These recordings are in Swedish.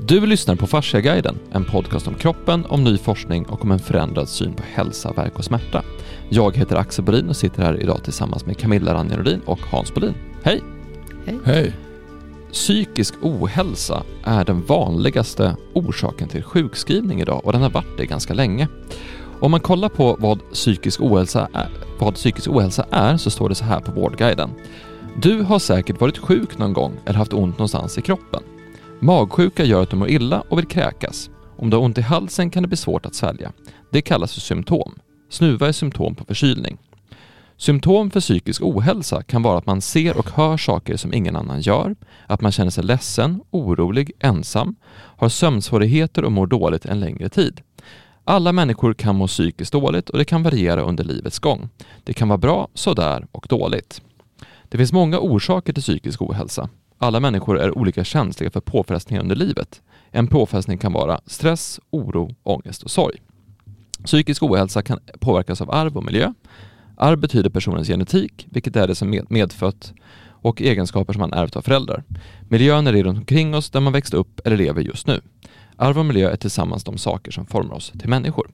Du lyssnar på Fasciaguiden, en podcast om kroppen, om ny forskning och om en förändrad syn på hälsa, verk och smärta. Jag heter Axel Bolin och sitter här idag tillsammans med Camilla Ranjarodin och Hans Bolin. Hej! Hej. Hej. Psykisk ohälsa är den vanligaste orsaken till sjukskrivning idag och den har varit det ganska länge. Om man kollar på vad psykisk ohälsa är, vad psykisk ohälsa är så står det så här på Vårdguiden. Du har säkert varit sjuk någon gång eller haft ont någonstans i kroppen. Magsjuka gör att du mår illa och vill kräkas. Om du har ont i halsen kan det bli svårt att svälja. Det kallas för symptom. Snuva är symptom på förkylning. Symptom för psykisk ohälsa kan vara att man ser och hör saker som ingen annan gör, att man känner sig ledsen, orolig, ensam, har sömnsvårigheter och mår dåligt en längre tid. Alla människor kan må psykiskt dåligt och det kan variera under livets gång. Det kan vara bra, sådär och dåligt. Det finns många orsaker till psykisk ohälsa. Alla människor är olika känsliga för påfrestningar under livet. En påfrestning kan vara stress, oro, ångest och sorg. Psykisk ohälsa kan påverkas av arv och miljö. Arv betyder personens genetik, vilket är det som medfött och egenskaper som man ärvt av föräldrar. Miljön är det runt omkring oss där man växt upp eller lever just nu. Arv och miljö är tillsammans de saker som formar oss till människor.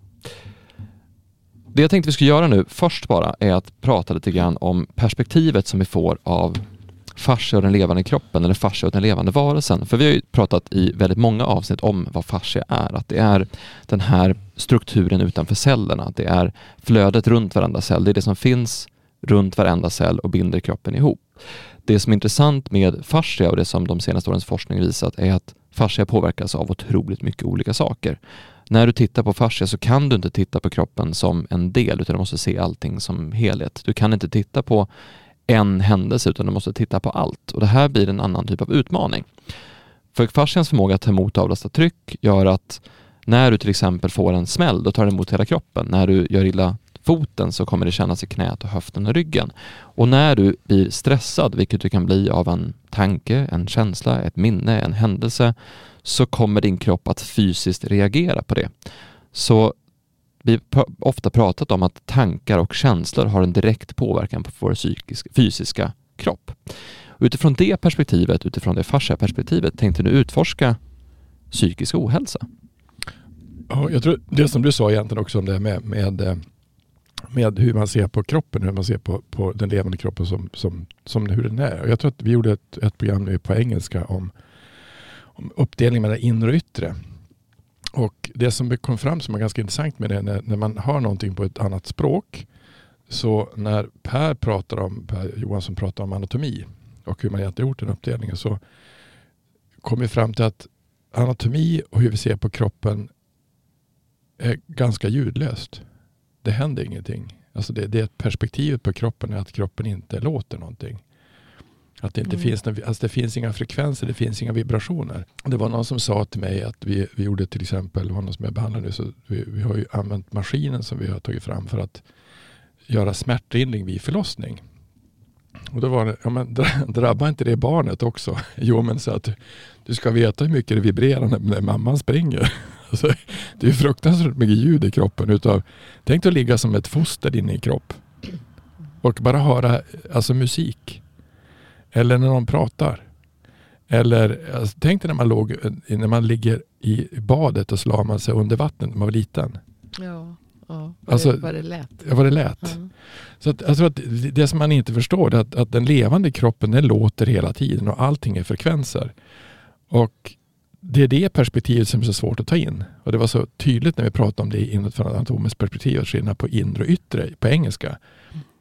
Det jag tänkte vi skulle göra nu först bara är att prata lite grann om perspektivet som vi får av fascia och den levande kroppen eller fascia och den levande varelsen. För vi har ju pratat i väldigt många avsnitt om vad fascia är. Att det är den här strukturen utanför cellerna. Det är flödet runt varenda cell. Det är det som finns runt varenda cell och binder kroppen ihop. Det som är intressant med fascia och det som de senaste årens forskning visat är att fascia påverkas av otroligt mycket olika saker. När du tittar på fascia så kan du inte titta på kroppen som en del utan du måste se allting som helhet. Du kan inte titta på en händelse utan du måste titta på allt och det här blir en annan typ av utmaning. För fascians förmåga att ta emot och avlasta tryck gör att när du till exempel får en smäll, då tar den emot hela kroppen. När du gör illa foten så kommer det kännas i knät och höften och ryggen. Och när du blir stressad, vilket du kan bli av en tanke, en känsla, ett minne, en händelse, så kommer din kropp att fysiskt reagera på det. Så vi har ofta pratat om att tankar och känslor har en direkt påverkan på vår psykisk, fysiska kropp. Utifrån det perspektivet, utifrån det fascia perspektivet, tänkte du utforska psykisk ohälsa. Ja, jag tror det som du sa egentligen också om det med, med, med hur man ser på kroppen, hur man ser på, på den levande kroppen som, som, som hur den är. Och jag tror att vi gjorde ett, ett program nu på engelska om, om uppdelning mellan inre och yttre. Och det som vi kom fram som är ganska intressant med det när, när man har någonting på ett annat språk. Så när Per pratar om, Per Johansson pratar om anatomi och hur man egentligen gjort den uppdelningen så kom vi fram till att anatomi och hur vi ser på kroppen är ganska ljudlöst. Det händer ingenting. Alltså det, det perspektivet på kroppen är att kroppen inte låter någonting. Att det inte Mm. finns, alltså det finns inga frekvenser, det finns inga vibrationer. Det var någon som sa till mig att vi, vi gjorde till exempel, det var någon som jag behandlar nu, så vi, vi har ju använt maskinen som vi har tagit fram för att göra smärtlindring vid förlossning. Och då var det, ja men dra- drabbar inte det barnet också? Jo men så att du ska veta hur mycket det vibrerar när, när mamman springer. Alltså, det är fruktansvärt mycket ljud i kroppen. Utav, tänk dig att ligga som ett foster inne i kropp. Och bara höra alltså, musik. Eller när de pratar. Eller alltså, tänk dig när man, låg, när man ligger i badet och så la man sig under vattnet när man var liten. Ja, ja. Alltså- det, vad det lät. Ja, vad det lät. Ja. Så att, tror att det- som man inte förstår är att, att den levande kroppen den låter hela tiden och allting är frekvenser. Och det är det perspektivet som är så svårt att ta in. Och det var så tydligt när vi pratade om det inom ett anatomiskt perspektiv, skillnad på inre och yttre på engelska.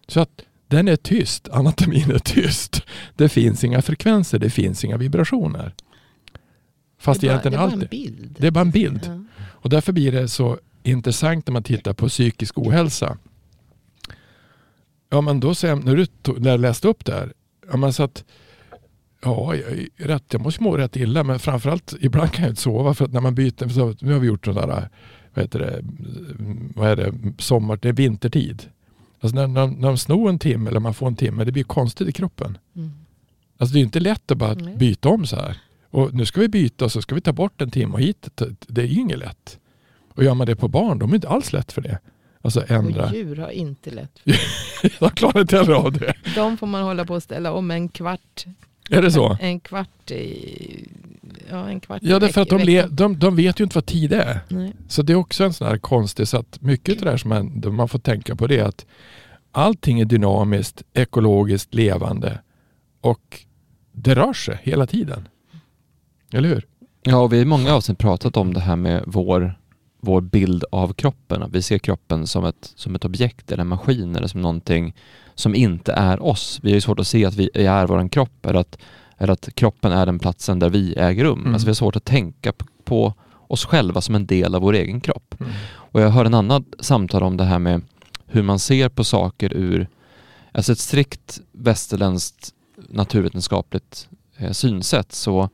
Så att den är tyst, anatomin är tyst. Det finns inga frekvenser, det finns inga vibrationer. Fast det är bara, egentligen allt en bild. det är bara en bild. Ja. och därför blir det så intressant när man tittar på psykisk ohälsa. Ja men då säger jag, när du tog, när jag läste upp det här. Ja, men så att, ja jag, rätt, jag måste må rätt illa men framförallt ibland kan jag inte sova för att när man byter, så, nu har vi gjort sådana vad heter det, vad är det, sommar, det är vintertid. Alltså när, när, när de snor en timme eller man får en timme, det blir konstigt i kroppen. Mm. Alltså det är inte lätt att bara Nej. byta om så här. Och nu ska vi byta och så ska vi ta bort en timme och hit. Det är ju inget lätt. Och gör man det på barn, de är inte alls lätt för det. Alltså ändra. Och djur har inte lätt. De klarar inte heller av det. De får man hålla på att ställa om en kvart Är det så? En kvart i... Ja, en kvart Ja, därför att de, le, de, de vet ju inte vad tid är. Nej. Så det är också en sån här konstig, så att mycket av det där som man, man får tänka på det är att allting är dynamiskt, ekologiskt, levande och det rör sig hela tiden. Eller hur? Ja, och vi har i många avsnitt pratat om det här med vår, vår bild av kroppen. Att vi ser kroppen som ett, som ett objekt eller en maskin eller som någonting som inte är oss. Vi har ju svårt att se att vi är vår kropp eller att, eller att kroppen är den platsen där vi äger rum. Mm. Alltså vi har svårt att tänka på oss själva som en del av vår egen kropp. Och jag hörde en annan samtal om det här med hur man ser på saker ur alltså ett strikt västerländskt naturvetenskapligt eh, synsätt så,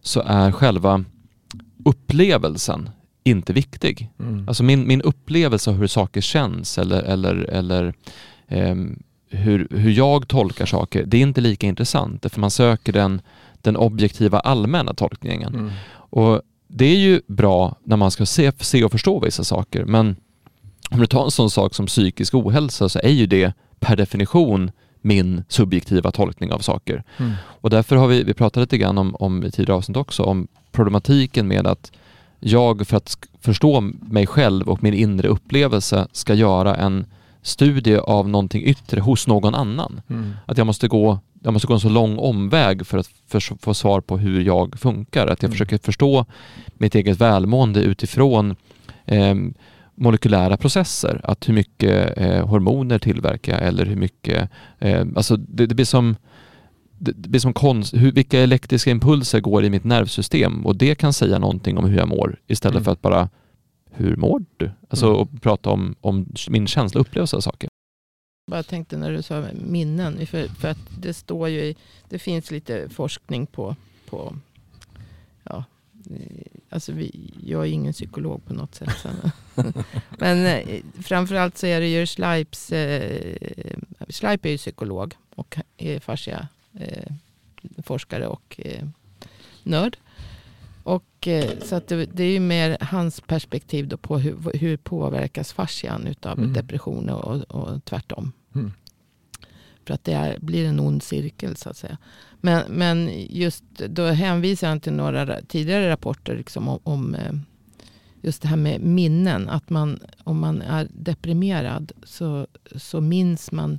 så är själva upplevelsen inte viktig. Mm. Alltså min, min upplevelse av hur saker känns eller, eller, eller ehm, hur, hur jag tolkar saker, det är inte lika intressant för man söker den, den objektiva allmänna tolkningen. Mm. Och det är ju bra när man ska se, se och förstå vissa saker men om du tar en sån sak som psykisk ohälsa så är ju det per definition min subjektiva tolkning av saker. Mm. Och därför har vi, vi pratat lite grann om, om i tidigare avsnitt också, om problematiken med att jag för att förstå mig själv och min inre upplevelse ska göra en studie av någonting yttre hos någon annan. Mm. Att jag måste gå, jag måste gå en så lång omväg för att för, få svar på hur jag funkar. Att jag Mm. försöker förstå mitt eget välmående utifrån eh, molekylära processer. Att hur mycket eh, hormoner tillverkar jag eller hur mycket, eh, alltså det, det blir som det det blir som konst, hur, vilka elektriska impulser går i mitt nervsystem och det kan säga någonting om hur jag mår istället Mm. för att bara hur mår du? Alltså Mm. och prata om, om min känsla och upplevelse av saker. Bara tänkte när du sa minnen. För, för att det står ju i, det finns lite forskning på, på ja, alltså vi, jag är ingen psykolog på något sätt. Så. Men eh, framförallt så är det ju Schleips, eh, Schleip är ju psykolog och är fascia eh, forskare och eh, nörd. Och, eh, så att det, det är ju mer hans perspektiv då på hur, hur påverkas fascian utav Mm. depression och, och tvärtom. Mm. För att det är, blir en ond cirkel så att säga. Men, men just då hänvisar han till några ra- tidigare rapporter liksom om, om eh, just det här med minnen. Att man, om man är deprimerad så, så minns man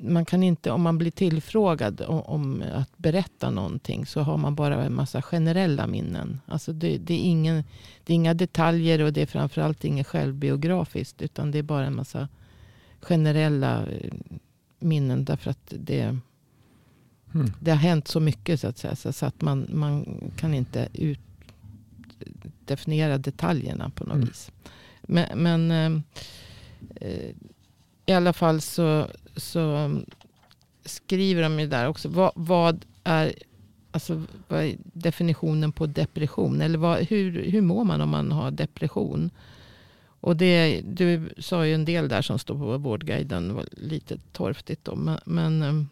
man kan inte, om man blir tillfrågad om, om att berätta någonting så har man bara en massa generella minnen. Alltså det, det, är ingen, det är inga detaljer och det är framförallt inget självbiografiskt utan det är bara en massa generella eh, minnen därför att det, Mm. det har hänt så mycket så att säga så, att man, man kan inte ut, definiera detaljerna på något Mm. vis. Men, men eh, eh, i alla fall så, så skriver de ju där också. Vad, vad är alltså, vad är definitionen på depression? Eller vad, hur, hur mår man om man har depression? Och det, du sa ju en del där som står på Vårdguiden. var lite torftigt då. Men, men ehm,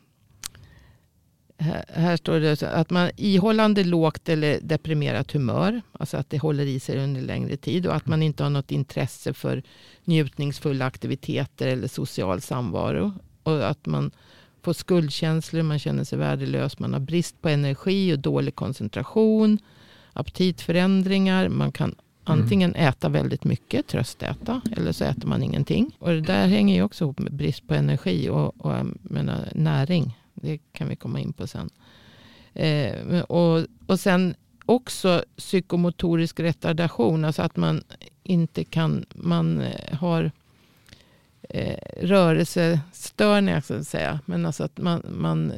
här, står det att man ihållande lågt eller deprimerat humör. Alltså att det håller i sig under längre tid. Och att man inte har något intresse för njutningsfulla aktiviteter eller social samvaro. Och att man får skuldkänslor, man känner sig värdelös, man har brist på energi och dålig koncentration, aptitförändringar, man kan antingen äta väldigt mycket, tröstäta, eller så äter man ingenting. Och det där hänger ju också ihop med brist på energi och, och jag menar, näring. Det kan vi komma in på sen. Eh, och, och sen också psykomotorisk retardation, alltså att man inte kan, man eh, har eh, rörelsestörningar så att säga. Men alltså att man, man,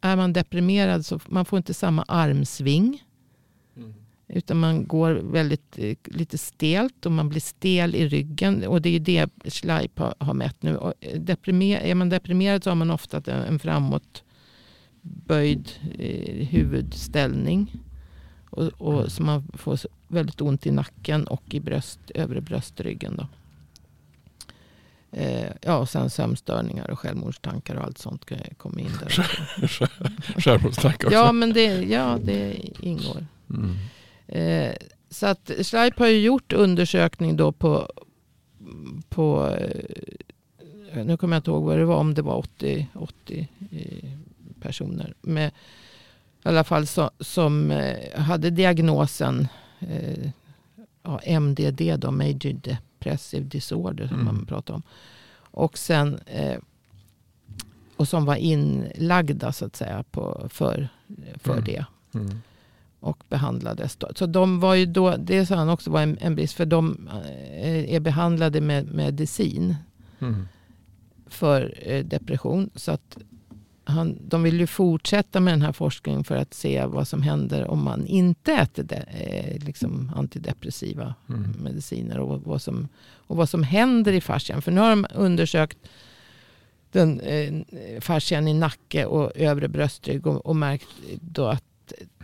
är man deprimerad så man får inte samma armsving. Utan man går väldigt eh, lite stelt och man blir stel i ryggen. Och det är det Schleip har, har mätt nu. Och eh, deprimer, är man deprimerad så har man ofta en, framåtböjd eh, huvudställning. Och, och så man får väldigt ont i nacken och i bröst, övre bröstryggen. Då. Eh, ja, och sen sömnstörningar och självmordstankar och allt sånt kommer in där. Självmordstankar också. Ja, men det, ja, det ingår. Mm. Eh, så att Schleip har ju gjort undersökning då på, på eh, nu kommer jag inte ihåg vad det var, om det var 80, 80 eh, personer. Med, I alla fall så, som hade diagnosen ja, MDD, då, Major Depressive Disorder som Mm. man pratar om. Och sen och som var inlagda så att säga på, för, för Mm. det Mm. Och behandlades. Då. Så de var ju då, det sa han också var en, en brist, för de eh, är behandlade med medicin Mm. för eh, depression. Så att han, de vill ju fortsätta med den här forskningen för att se vad som händer om man inte äter de, eh, liksom antidepressiva Mm. mediciner och vad, som, och vad som händer i fascian. För nu har de undersökt den eh, fascian i nacke och övre bröstrygg och, och märkt då att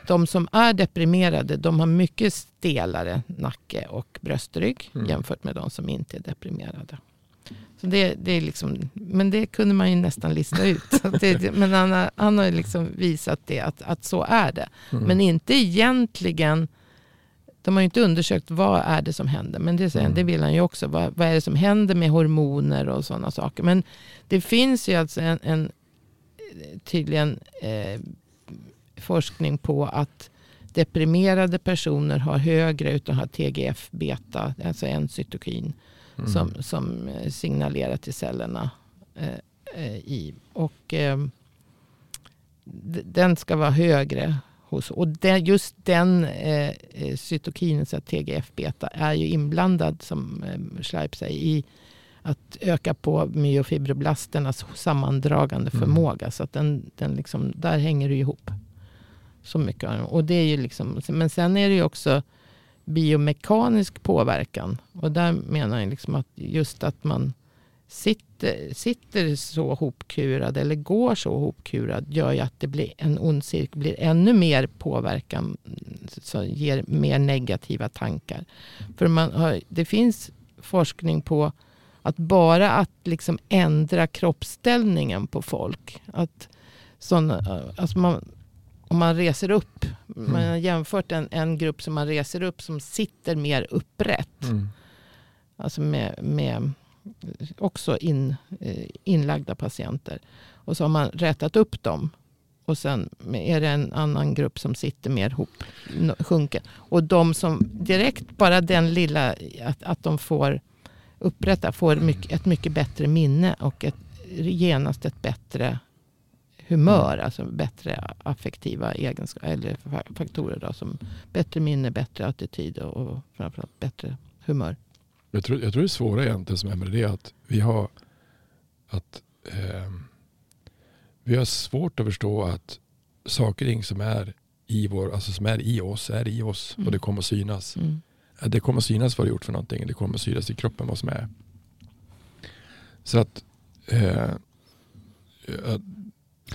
de som är deprimerade de har mycket stelare nacke och bröstrygg Mm. jämfört med de som inte är deprimerade. Så det, det är liksom, men det kunde man ju nästan lista ut. Det, men han har, han har liksom visat det, att, att så är det. Mm. Men inte egentligen, de har ju inte undersökt vad är det som händer. Men det, Mm. det vill han ju också. Vad, vad är det som händer med hormoner och sådana saker. Men det finns ju alltså en, en tydligen eh, forskning på att deprimerade personer har högre utan har TGF-beta, alltså en cytokin Mm. som, som eh, signalerar till cellerna. Eh, eh, i. Och eh, den ska vara högre. Hos, och den, just den eh, eh, cytokinen, TGF-beta, är ju inblandad som eh, Schleip säger i att öka på myofibroblasternas sammandragande Mm. förmåga. Så att den, den liksom, där hänger det ihop. Så mycket. av den. Och det är ju liksom, men sen är det ju också biomekanisk påverkan. Och där menar jag liksom att just att man sitter, sitter så hopkurad eller går så hopkurad gör ju att det blir en ond cirkel, blir ännu mer påverkan som ger mer negativa tankar. För man har, det finns forskning på att bara att liksom ändra kroppsställningen på folk. Att såna, alltså man, om man reser upp, man har jämfört en, en grupp som man reser upp som sitter mer upprätt. Mm. Alltså med, med också in, eh, inlagda patienter. Och så har man rätat upp dem. Och sen är det en annan grupp som sitter mer ihop, sjunken. Och de som direkt, bara den lilla, att, att de får upprätta, får mycket, ett mycket bättre minne och ett, genast ett bättre humör. Alltså bättre affektiva egenskaper, eller fa- faktorer. Då, som bättre minne, bättre attityd och, och framförallt bättre humör. Jag, tror, jag tror det svåra egentligen som det är att vi har att ehm, vi har svårt att förstå att saker och ting som är i vår, alltså som är i oss, är i oss Mm. och det kommer synas. Mm. Det kommer synas vad det gjort för någonting. Det kommer synas i kroppen vad som är. Så att eh, eh,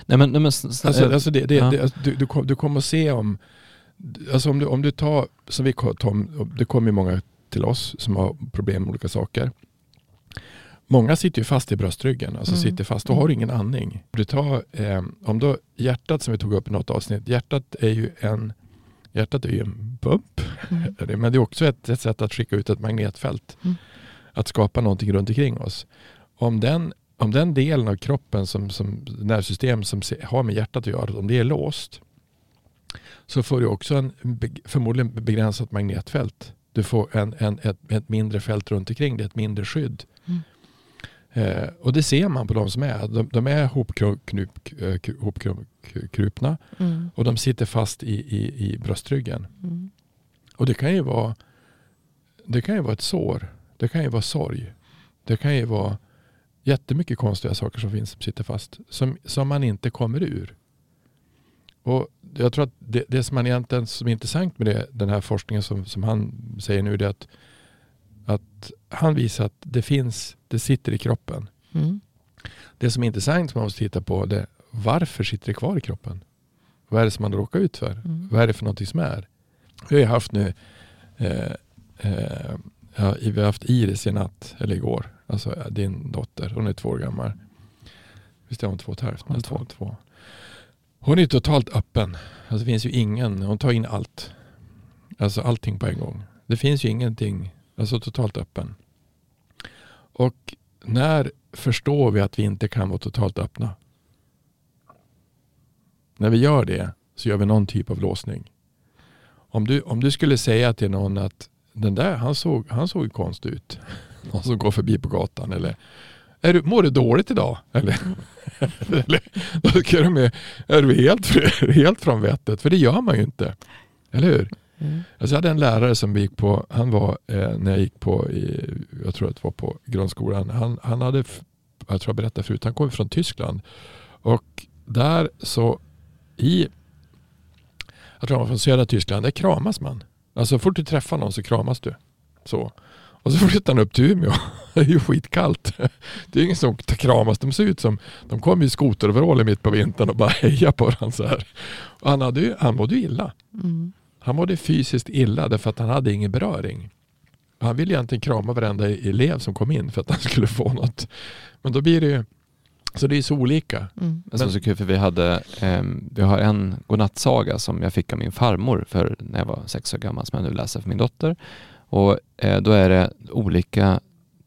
Nej men, nej, men Alltså, eh, alltså det, det, ja. det, alltså, du, du, kom, du kommer att se om, alltså om du, om du tar, som vi ko- Tom, det kommer ju många till oss som har problem med olika saker. Många sitter ju fast i bröstryggen, alltså Mm. sitter fast, då har du ingen andning. Du tar, eh, om då hjärtat som vi tog upp i något avsnitt, hjärtat är ju en, hjärtat är ju en pump, Mm. men det är också ett, ett sätt att skicka ut ett magnetfält. Mm. Att skapa någonting runt omkring oss. Om den, om den delen av kroppen som, som nervsystem som har med hjärtat att göra, om det är låst så får du också en förmodligen begränsat magnetfält. Du får en, en, ett, ett mindre fält runt omkring det, ett mindre skydd. Mm. Eh, och det ser man på de som är. De, de är hopknup- eh, hopkrupna Mm. och de sitter fast i, i, i bröstryggen. Mm. Och det kan ju vara det kan ju vara ett sår. Det kan ju vara sorg. Det kan ju vara jättemycket konstiga saker som finns som sitter fast. Som, som man inte kommer ur. Och jag tror att det, det som man egentligen som är intressant med det, den här forskningen som, som han säger nu det är att, att han visar att det finns, det sitter i kroppen. Mm. Det som är intressant som man måste titta på det är varför sitter det kvar i kroppen? Vad är det som man råkar ut för? Mm. Vad är det för någonting som är? Vi har haft nu eh, eh, ja, vi har haft Iris i natt, eller igår. Alltså din dotter, hon är två år gammal. Visst är hon två och ett halvt? Hon är två. två. Hon är totalt öppen. Alltså det finns ju ingen, hon tar in allt. Alltså allting på en gång. Det finns ju ingenting, alltså totalt öppen. Och när förstår vi att vi inte kan vara totalt öppna? när vi gör det så gör vi någon typ av låsning. Om du, om du skulle säga till någon att den där, han såg, han såg konstig ut. Någon som går förbi på gatan. Eller är du, mår du dåligt idag? Eller, eller då ska de är du helt, helt från vettet? För det gör man ju inte. Eller hur? Mm. Alltså jag hade en lärare som gick på, han var eh, när jag gick på, i, jag tror att det var på grundskolan, han, han hade, jag tror jag berättade förut, han kom från Tyskland. Och där så i, jag tror han var från södra Tyskland, där kramas man. Alltså fort du träffar någon så kramas du. Så. Och så flyttar han upp till Umeå. Det är ju skitkallt. Det är ingen som kramas. De ser ut som, de kommer i skoteroveraller mitt på vintern och bara hejar på varandra så här. Och han, hade ju, han mådde illa. Mm. Han mådde fysiskt illa därför att han hade ingen beröring. Han ville egentligen krama varenda elev som kom in för att han skulle få något. Men då blir det ju så det är så olika. Mm. Det är så kul för vi hade, eh, vi har en godnattsaga som jag fick av min farmor för när jag var sex år gammal som jag nu läser för min dotter. Och eh, då är det olika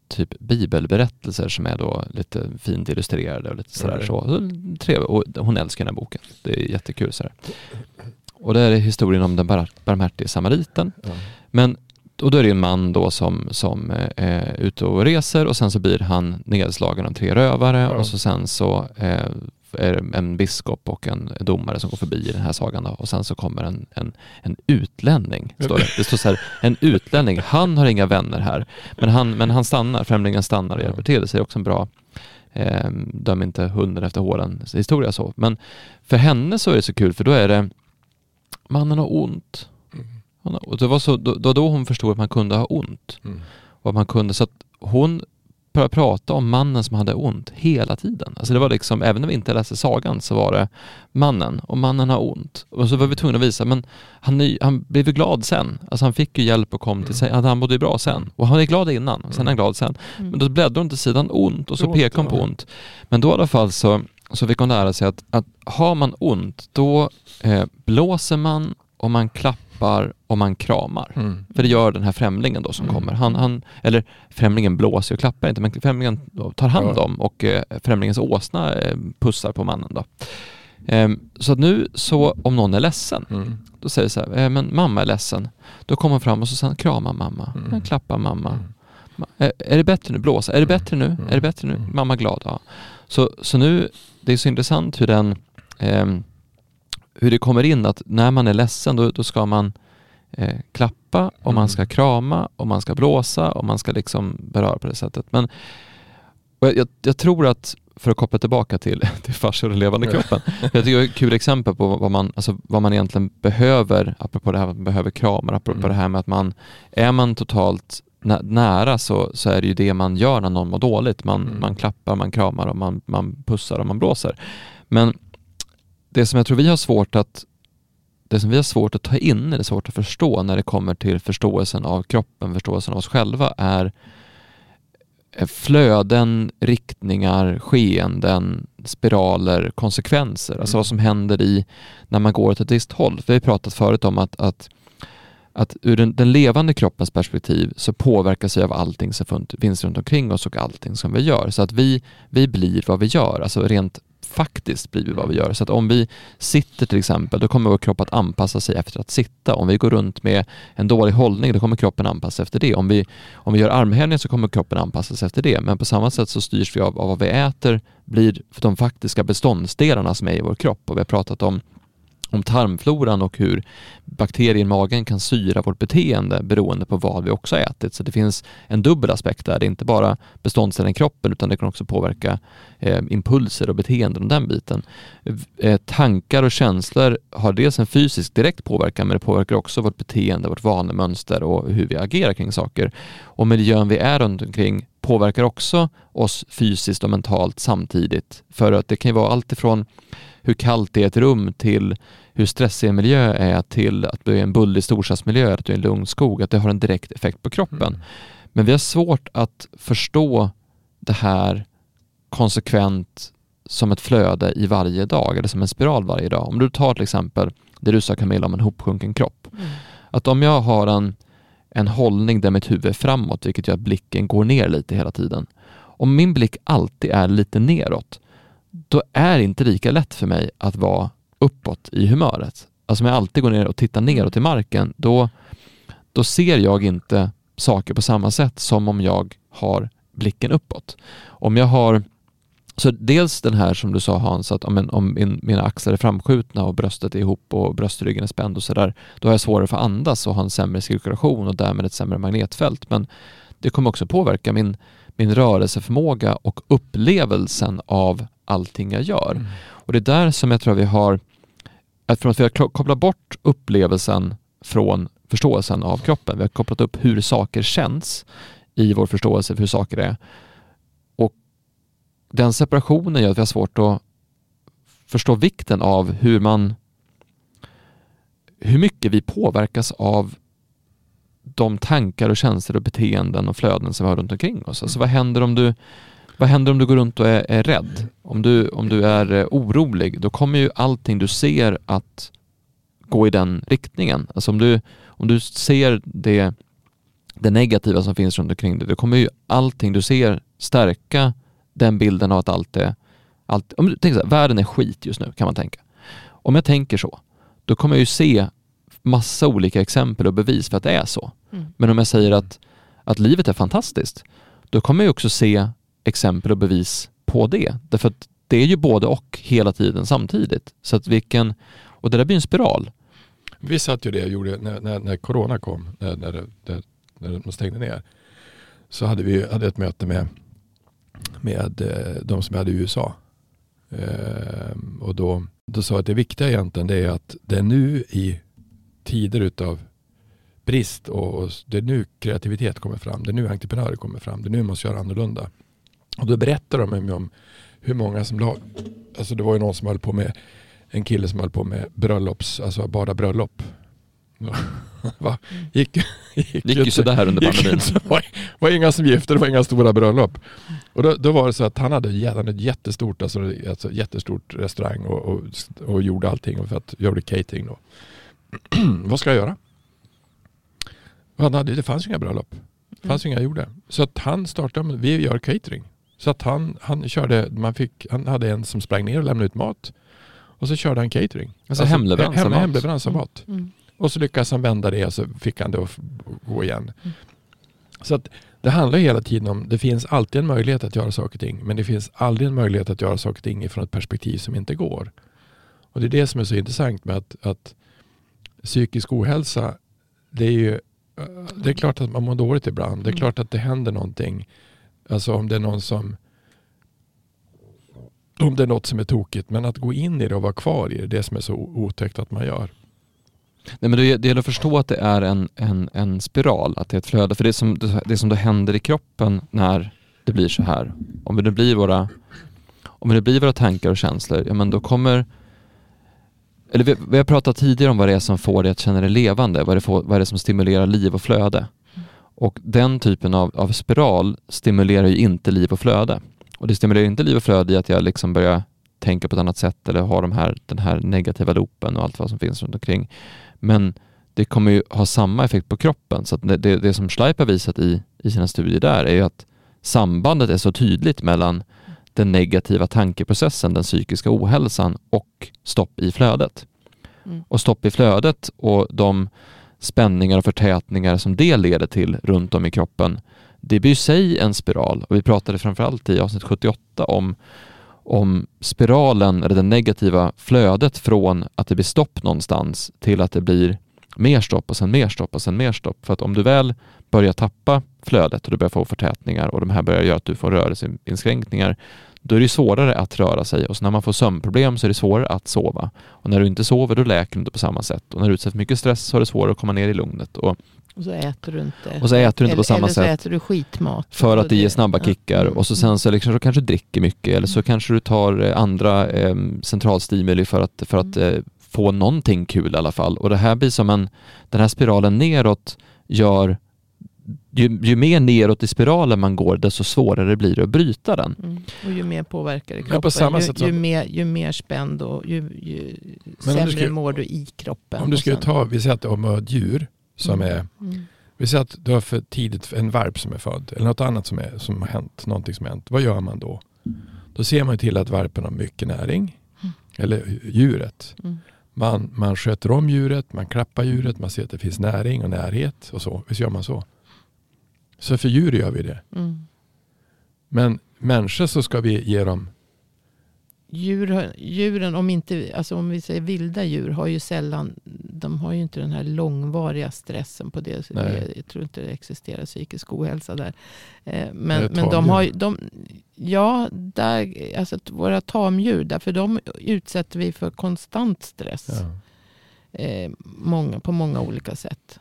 typ bibelberättelser som är då lite fint illustrerade och lite sådär mm. så. Trevligt. Och hon älskar den här boken. Det är jättekul sådär. Och det är historien om den barmhärtige samariten. Mm. Men och då är det en man då som, som eh, är ute och reser och sen så blir han nedslagen av tre rövare ja. och så sen så eh, en biskop och en domare som går förbi i den här sagan då. och sen så kommer en, en, en utlänning. Står det. det står så här, en utlänning, han har inga vänner här men han, men han stannar, främlingen stannar och hjälper till. Det är också en bra eh, döm inte hunden efter håren historia så. Men för henne så är det så kul för då är det mannen har ont och det var så, då, då, hon förstod att man kunde ha ont. Mm. Och att man kunde, så att hon började prata om mannen som hade ont hela tiden. Alltså det var liksom, även när vi inte läste sagan så var det mannen och mannen har ont. Och så var vi tvungna att visa, men han, han blev ju glad sen. Alltså han fick ju hjälp och kom till sig, han mådde ju bra sen. Och han är glad innan, och sen är han glad sen. Mm. Men då bläddrade hon till sidan ont och så pekade hon på ont. Men då i alla fall så, så fick hon lära sig att, att har man ont, då eh, blåser man och man klappar klappar och man kramar. Mm. För det gör den här främlingen då som mm. kommer. Han, han, eller främlingen blåser och klappar inte, men främlingen tar hand om och eh, främlingens åsna eh, pussar på mannen då. Eh, så att nu så om någon är ledsen, mm. då säger så här, eh, men mamma är ledsen. Då kommer han fram och så sen kramar mamma, mm. klappar mamma. Mm. Är, är det bättre nu? Blåsa? Är det bättre nu? Mm. Är det bättre nu? Mm. Mamma glad? Ja. Så, så nu, det är så intressant hur den ehm, hur det kommer in att när man är ledsen då, då ska man eh, klappa och man ska mm. krama och man ska blåsa och man ska liksom beröra på det sättet. Men jag, jag, tror att för att koppla tillbaka till, till farsor och levande kroppen. Jag tycker det är ett kul exempel på vad man, alltså vad man egentligen behöver, apropå det här med att man behöver kramar, apropå mm. det här med att man, är man totalt nära så, så är det ju det man gör när någon mår dåligt. Man, mm. man klappar, man kramar och man, man pussar och man blåser. Men det som jag tror vi har svårt att det som vi har svårt att ta in, eller svårt att förstå när det kommer till förståelsen av kroppen, förståelsen av oss själva är flöden, riktningar, skeenden, spiraler, konsekvenser. Alltså vad som händer i när man går åt ett visst håll. Vi har pratat förut om att, att, att ur den, den levande kroppens perspektiv så påverkas vi av allting som finns runt omkring oss och allting som vi gör. Så att vi, vi blir vad vi gör, alltså rent faktiskt blir vi vad vi gör. Så att om vi sitter till exempel, då kommer vår kropp att anpassa sig efter att sitta. Om vi går runt med en dålig hållning, då kommer kroppen anpassa sig efter det. Om vi, om vi gör armhävningar så kommer kroppen anpassa sig efter det. Men på samma sätt så styrs vi av, av vad vi äter, blir de faktiska beståndsdelarna som är i vår kropp. Och vi har pratat om om tarmfloran och hur bakterier i magen kan syra vårt beteende beroende på vad vi också ätit. Så det finns en dubbel aspekt där. Det är inte bara beståndsdelen i kroppen utan det kan också påverka eh, impulser och beteenden och den biten. Eh, tankar och känslor har dels en fysisk direkt påverkan men det påverkar också vårt beteende, vårt vanemönster och hur vi agerar kring saker. Och miljön vi är runt omkring påverkar också oss fysiskt och mentalt samtidigt. För att det kan ju vara allt ifrån hur kallt det är ett rum till hur stressig en miljö är till att du är en bullig storstadsmiljö, att du är en lugn skog, att det har en direkt effekt på kroppen. Mm. Men vi har svårt att förstå det här konsekvent som ett flöde i varje dag eller som en spiral varje dag. Om du tar till exempel det du sa Camilla om en hopsjunken kropp. Mm. Att om jag har en, en hållning där mitt huvud är framåt, vilket gör att blicken går ner lite hela tiden. Om min blick alltid är lite neråt, då är det inte lika lätt för mig att vara uppåt i humöret, alltså om jag alltid går ner och tittar neråt i marken, då, då ser jag inte saker på samma sätt som om jag har blicken uppåt. Om jag har så dels den här som du sa Hans, att om, om min, mina axlar är framskjutna och bröstet är ihop och bröstryggen är spänd och sådär, då har jag svårare för att andas och ha en sämre cirkulation och därmed ett sämre magnetfält. Men det kommer också påverka min, min rörelseförmåga och upplevelsen av allting jag gör. Mm. Och det är där som jag tror vi har, att från att vi har kopplat bort upplevelsen från förståelsen av kroppen, vi har kopplat upp hur saker känns i vår förståelse för hur saker är. Och den separationen gör att vi har svårt att förstå vikten av hur man hur mycket vi påverkas av de tankar och känslor och beteenden och flöden som vi har runt omkring oss. Alltså vad händer om du, vad händer om du går runt och är, är rädd? Om du, om du är eh, orolig, då kommer ju allting du ser att gå i den riktningen. Alltså om du, om du ser det, det negativa som finns runt omkring dig, då kommer ju allting du ser stärka den bilden av att allt är... Allt, om du tänker så här, världen är skit just nu kan man tänka. Om jag tänker så, då kommer jag ju se massa olika exempel och bevis för att det är så. Mm. Men om jag säger att, att livet är fantastiskt, då kommer jag också se exempel och bevis på det. Därför att det är ju både och hela tiden samtidigt. Så att vilken, och det där blir en spiral. Vi satt ju det och gjorde när, när, när corona kom, när, när, när, när de stängde ner. Så hade vi hade ett möte med, med eh, de som hade i USA. Ehm, och då, då sa att det viktiga egentligen det är att det är nu i tider utav brist och, det är nu kreativitet kommer fram. Det är nu entreprenörer kommer fram. Det är nu man måste göra annorlunda. Och då berättar de om hur många som lag, alltså det var ju någon som höll på med en kille som höll på med bröllops, alltså bara bröllop. Va? Gick, gick, gick ju sådär under pandemin. Det var, var inga som gifte, det var inga stora bröllop. Och då, då var det så att han hade, han hade jättestort, alltså, alltså jättestort restaurang och, och, och gjorde allting för att göra catering då. vad ska jag göra? Han hade, det fanns ju inga bröllop. Det fanns mm. inga gjorde. Så att han startade vi gör catering. Så att han, han körde, man fick, han hade en som sprang ner och lämnade ut mat. Och så körde han catering. Alltså, alltså hemleverans hem, av mat. Mm. mm. Och så lyckades han vända det och så fick han det att gå igen. Mm. Så att det handlar hela tiden om, det finns alltid en möjlighet att göra saker och ting. Men det finns aldrig en möjlighet att göra saker och ting från ett perspektiv som inte går. Och det är det som är så intressant med att, att psykisk ohälsa, det är ju det är klart att man mår dåligt ibland. Det är mm. klart att det händer någonting. Alltså om det är någon som om det är något som är tokigt. Men att gå in i det och vara kvar i det, det är det som är så otäckt att man gör. Nej, men det, gäller att förstå att det är en, en, en spiral, att det är ett flöde. För det som, det som då händer i kroppen när det blir så här, om det blir våra, om det blir våra tankar och känslor, ja men då kommer eller vi, vi, har pratat tidigare om vad det är som får dig att känna dig levande, vad det, får, vad det är som stimulerar liv och flöde. Och den typen av, av spiral stimulerar ju inte liv och flöde. Och det stimulerar inte liv och flöde i att jag liksom börjar tänka på ett annat sätt eller ha de här, den här negativa loopen och allt vad som finns runt omkring. Men det kommer ju ha samma effekt på kroppen. Så det, det, det som Schleip har visat i, i sina studier där är ju att sambandet är så tydligt mellan den negativa tankeprocessen, den psykiska ohälsan och stopp i flödet. Mm. Och stopp i flödet och de spänningar och förtätningar som det leder till runt om i kroppen, det blir i sig en spiral. Och vi pratade framförallt i avsnitt 78 om, om spiralen, eller det negativa flödet från att det blir stopp någonstans till att det blir mer stopp och sen mer stopp och sen mer stopp. För att om du väl börjar tappa flödet och du börjar få förtätningar och de här börjar göra att du får rörelseinskränkningar, då är det svårare att röra sig och så när man får sömnproblem så är det svårare att sova. Och när du inte sover då läker du inte på samma sätt och när du utsätts för mycket stress så är det svårare att komma ner i lugnet. Och, och så äter du inte. Och så äter du inte på samma sätt. Eller så äter du skitmat. För att det ger snabba kickar och så sen så liksom, så kanske du dricker mycket eller så mm. kanske du tar eh, andra eh, centralstimuli för att, för att mm. eh, få någonting kul i alla fall. Och det här blir som en, den här spiralen neråt gör ju, ju mer neråt i spiralen man går, desto svårare blir det att bryta den. Mm. Och ju mer påverkar det kroppen, ja, ju, ju, mer, ju mer spänd och ju, ju sämre ska, mår du i kroppen. Om du skulle ta, vi säger att du har ett djur som mm. är, mm. vi säger att du har för tidigt en varp som är född, eller något annat som, är, som har hänt, någonting som har hänt. Vad gör man då? Då ser man till att varpen har mycket näring. eller djuret. Mm. Man, man sköter om djuret, man klappar djuret, man ser att det finns näring och närhet och så. Visst gör man så? Så för djur gör vi det. Mm. Men människor så ska vi ge dem Djur, djuren, om, inte, alltså om vi säger vilda djur, har ju sällan, de har ju inte den här långvariga stressen på det. Det jag tror inte det existerar psykisk ohälsa där. Eh, Men, men de har de, ja, där, alltså våra tamdjur, därför de utsätter vi för konstant stress. ja. Eh, många, på många olika sätt.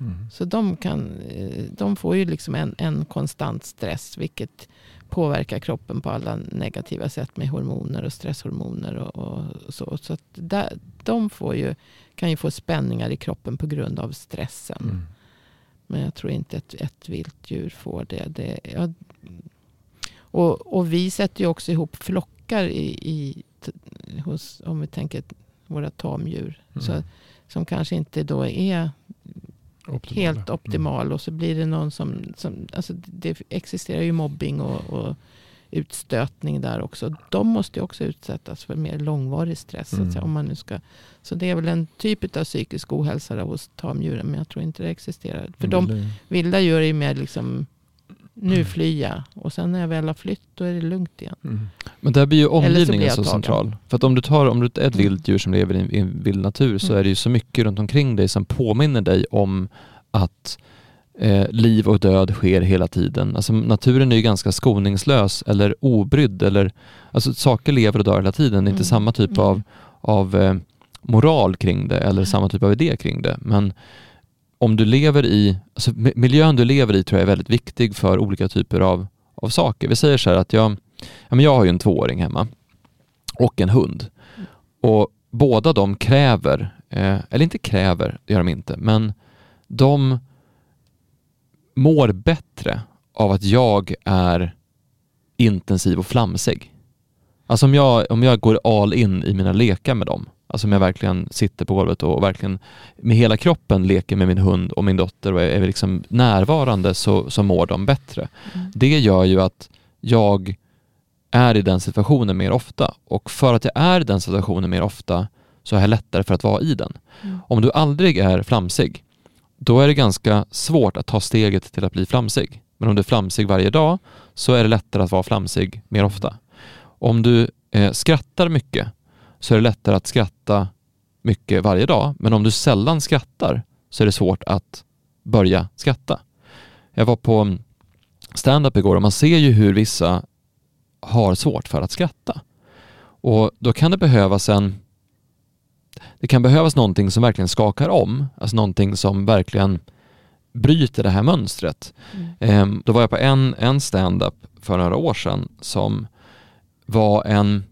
Mm. Så de, kan, eh, de får ju liksom en, en konstant stress. Vilket påverkar kroppen på alla negativa sätt. Med hormoner och stresshormoner och, och så. Så att där, de får ju, kan ju få spänningar i kroppen på grund av stressen. Mm. Men jag tror inte att ett vilt djur får det. det ja. och, och vi sätter ju också ihop flockar i, i, hos, om vi tänker våra tamdjur. Så, Mm. som kanske inte då är Optimala. helt optimal. Och så blir det någon som... som alltså det existerar ju mobbing och, och utstötning där också. De måste ju också utsättas för mer långvarig stress. Så, Mm. säga, om man nu ska, så det är väl en typ av psykisk ohälsa hos tamdjuren. Men jag tror inte det existerar. För de Mm. vilda djur är ju mer liksom... Nu flyr jag. Och sen när jag väl har flytt då är det lugnt igen. Mm. Men där blir ju så omgivningen så tagen. central. För att om du tar om du tar ett Mm. vilt djur som lever i en, i en vild natur så Mm. är det ju så mycket runt omkring dig som påminner dig om att eh, liv och död sker hela tiden. Alltså naturen är ju ganska skoningslös eller obrydd eller alltså saker lever och dör hela tiden. Det är inte Mm. samma typ Mm. av, av eh, moral kring det eller samma typ av idé kring det. Men om du lever i, alltså miljön du lever i tror jag är väldigt viktig för olika typer av, av saker. Vi säger så här att jag, ja, men jag har ju en tvååring hemma och en hund. Och båda de kräver, eh, eller inte kräver, det gör de inte, men de mår bättre av att jag är intensiv och flamsig. Alltså om jag, om jag går all in i mina lekar med dem, alltså om jag verkligen sitter på golvet och verkligen med hela kroppen leker med min hund och min dotter och är, liksom närvarande så, så mår de bättre. Mm. Det gör ju att jag är i den situationen mer ofta och för att jag är i den situationen mer ofta så har jag lättare för att vara i den. Mm. Om du aldrig är flamsig, då är det ganska svårt att ta steget till att bli flamsig. Men om du är flamsig varje dag så är det lättare att vara flamsig mer ofta. Om du eh, skrattar mycket så är det lättare att skratta mycket varje dag. Men om du sällan skrattar så är det svårt att börja skratta. Jag var på stand-up igår och man ser ju hur vissa har svårt för att skratta. Och då kan det behövas en det kan behövas någonting som verkligen skakar om, alltså någonting som verkligen bryter det här mönstret. Mm. Ehm, då var jag på en, en stand-up för några år sedan som var en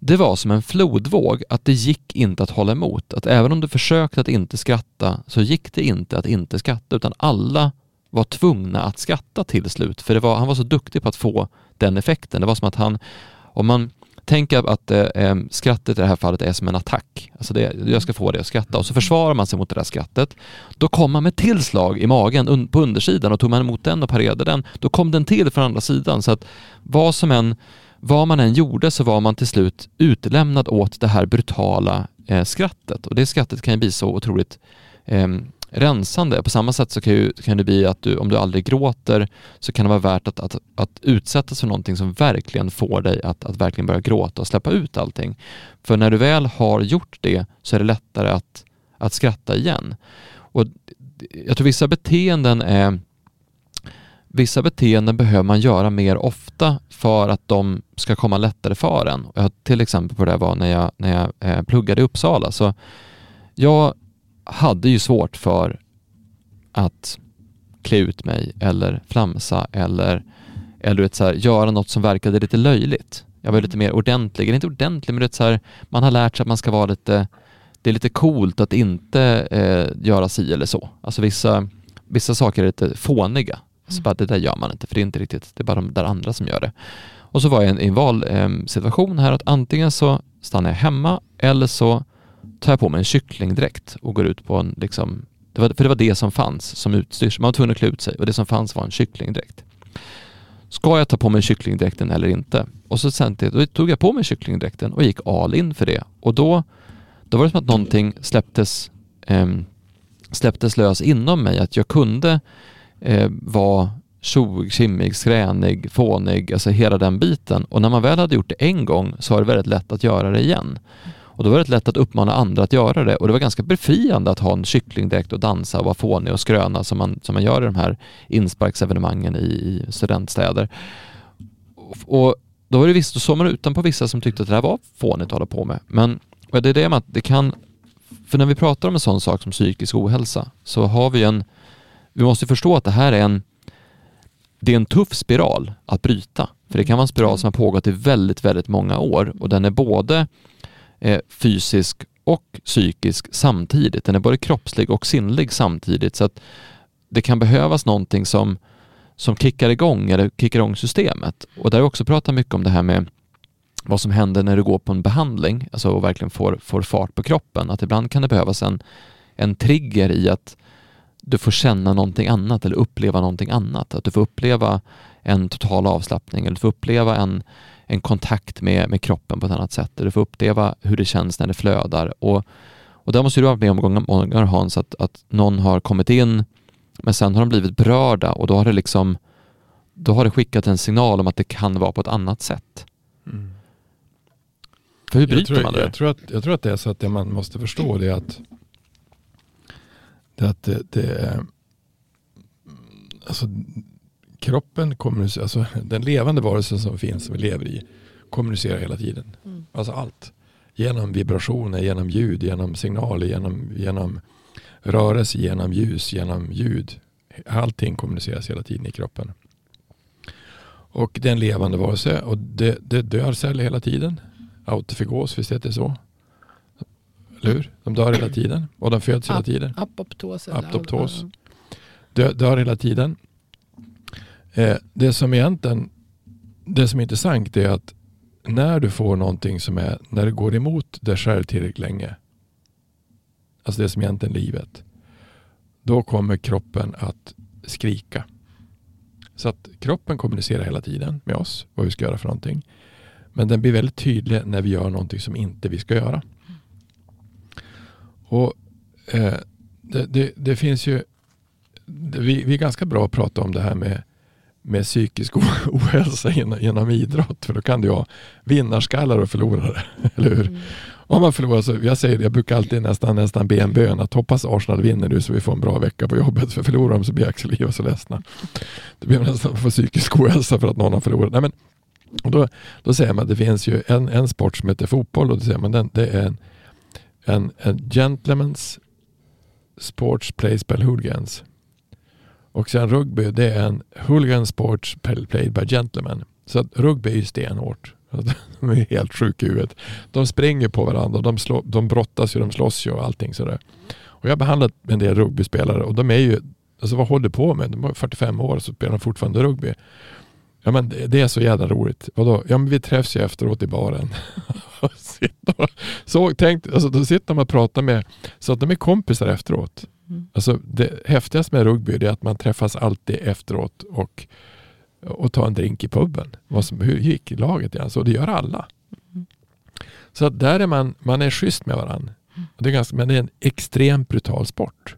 det var som en flodvåg, att det gick inte att hålla emot. Att även om du försökte att inte skratta så gick det inte att inte skratta utan alla var tvungna att skratta till slut för det var, han var så duktig på att få den effekten. Det var som att han, om man tänker att eh, eh skrattet i det här fallet är som en attack. Alltså det, jag ska få det att skratta och så försvarar man sig mot det där skrattet. Då kom man med tillslag i magen un, på undersidan och tog man emot den och parerade den, då kom den till från andra sidan. Så att vad som än vad man än gjorde så var man till slut utlämnad åt det här brutala eh, skrattet. Och det skrattet kan ju bli så otroligt eh, rensande. På samma sätt så kan, ju, kan det bli att du, om du aldrig gråter så kan det vara värt att, att, att utsättas för någonting som verkligen får dig att, att verkligen börja gråta och släppa ut allting. För när du väl har gjort det så är det lättare att, att skratta igen. Och jag tror vissa beteenden är Vissa beteenden behöver man göra mer ofta för att de ska komma lättare för en. Jag, till exempel på det var när jag, när jag eh, pluggade i Uppsala. Så jag hade ju svårt för att klä ut mig eller flamsa eller, eller vet, så här, göra något som verkade lite löjligt. Jag var lite mer ordentlig, eller inte ordentlig men är så här, man har lärt sig att man ska vara lite, det är lite coolt att inte eh, göra si eller så. Alltså vissa, vissa saker är lite fåniga. Så Mm. bara, det där gör man inte för det är inte riktigt, det är bara de där andra som gör det. Och så var jag i en, en valsituation här att antingen så stannar jag hemma eller så tar jag på mig en kycklingdräkt och går ut på en liksom, det var, för det var det som fanns som utstyrs. Man var tvungen att klä ut sig och det som fanns var en kycklingdräkt. ska jag ta på mig kycklingdräkten eller inte? Och så sen då tog jag på mig kycklingdräkten och gick all in för det. Och då, då var det som att någonting släpptes, eh, släpptes lös inom mig, att jag kunde eh, var tjog, kimmig, skränig, fånig, alltså hela den biten. Och när man väl hade gjort det en gång så var det väldigt lätt att göra det igen. Och då var det lätt att uppmana andra att göra det och det var ganska befriande att ha en kycklingdräkt och dansa och vara fånig och skröna som man, som man gör i de här insparksevenemangen i, i studentstäder. Och, och då var det visst, då såg man utanpå vissa som tyckte att det här var fånigt att hålla på med. Men det är det med att det kan, för när vi pratar om en sån sak som psykisk ohälsa så har vi en, vi måste förstå att det här är en, det är en tuff spiral att bryta. För det kan vara en spiral som har pågått i väldigt, väldigt många år och den är både eh, fysisk och psykisk samtidigt. Den är både kroppslig och sinnlig samtidigt. Så att det kan behövas någonting som, som kickar igång eller kickar igång systemet. Och där har vi också pratat mycket om det här med vad som händer när du går på en behandling alltså och verkligen får, får fart på kroppen. Att ibland kan det behövas en, en trigger i att du får känna någonting annat eller uppleva någonting annat. Att du får uppleva en total avslappning eller du får uppleva en, en kontakt med, med kroppen på ett annat sätt. Du får uppleva hur det känns när det flödar. Och, och där måste du ha varit med om många gånger Hans, att, att någon har kommit in men sen har de blivit berörda och då har det liksom då har det skickat en signal om att det kan vara på ett annat sätt. Mm. För hur bryter tror, man det? Jag tror, att, jag tror att det är så att det man måste förstå det är att det, att det, det alltså, kroppen kommunicerar, alltså den levande varelsen som finns, som vi lever i, kommunicerar hela tiden. Mm. Alltså allt. Genom vibrationer, genom ljud, genom signaler, genom, genom rörelse, genom ljus, genom ljud. Allting kommuniceras hela tiden i kroppen. Och det är en levande varelse och det, det dör celler hela tiden. Autofagos, visst heter det så? Eller hur? De dör hela tiden och de föds hela tiden. Apoptos. Apoptos. Dör, dör hela tiden. Eh, det som egentligen det som är intressant är att när du får någonting som är, när det går emot dig själv tillräckligt länge, alltså det som egentligen är livet, då kommer kroppen att skrika. Så att kroppen kommunicerar hela tiden med oss, vad vi ska göra för någonting. Men den blir väldigt tydlig när vi gör någonting som inte vi ska göra. Och eh, det, det, det, finns ju, vi, vi är ganska bra att prata om det här med med psykisk ohälsa genom, idrott. För då kan du ha vinnarskallar och förlorare. Eller hur? Mm. Om man förlorar så, jag säger det, jag brukar alltid nästan, nästan be en bön att hoppas Arsenal vinner nu så vi får en bra vecka på jobbet. För förlorar de så blir Axel och så ledsna. Då blir nästan få psykisk ohälsa för att någon har förlorat. Nej, men, och då, då säger man att det finns ju en, en sport som heter fotboll och då säger man den, det är en, en, en gentleman's sports plays by hooligans. Och sen rugby, det är en hooligan sports played by gentlemen. Så att rugby är ju stenhårt. De är helt sjuka i huvudet. De springer på varandra, de, slå, de brottas ju, de slåss ju och allting sådär. Och jag har behandlat en del rugbyspelare och de är ju, alltså vad håller på med? De är 45 år och så spelar de fortfarande rugby. Ja men det är så jävla roligt. Vadå? Ja men vi träffs ju efteråt i baren. så tänk, alltså, då sitter man och pratar med, så att de är kompisar efteråt. Mm. Alltså det häftigaste med rugby är att man träffas alltid efteråt och, och tar en drink i puben. Vad som, hur gick laget? Alltså, det gör alla. Mm. Så att där är man, man är schysst med varandra. Det är ganska, men det är en extremt brutal sport.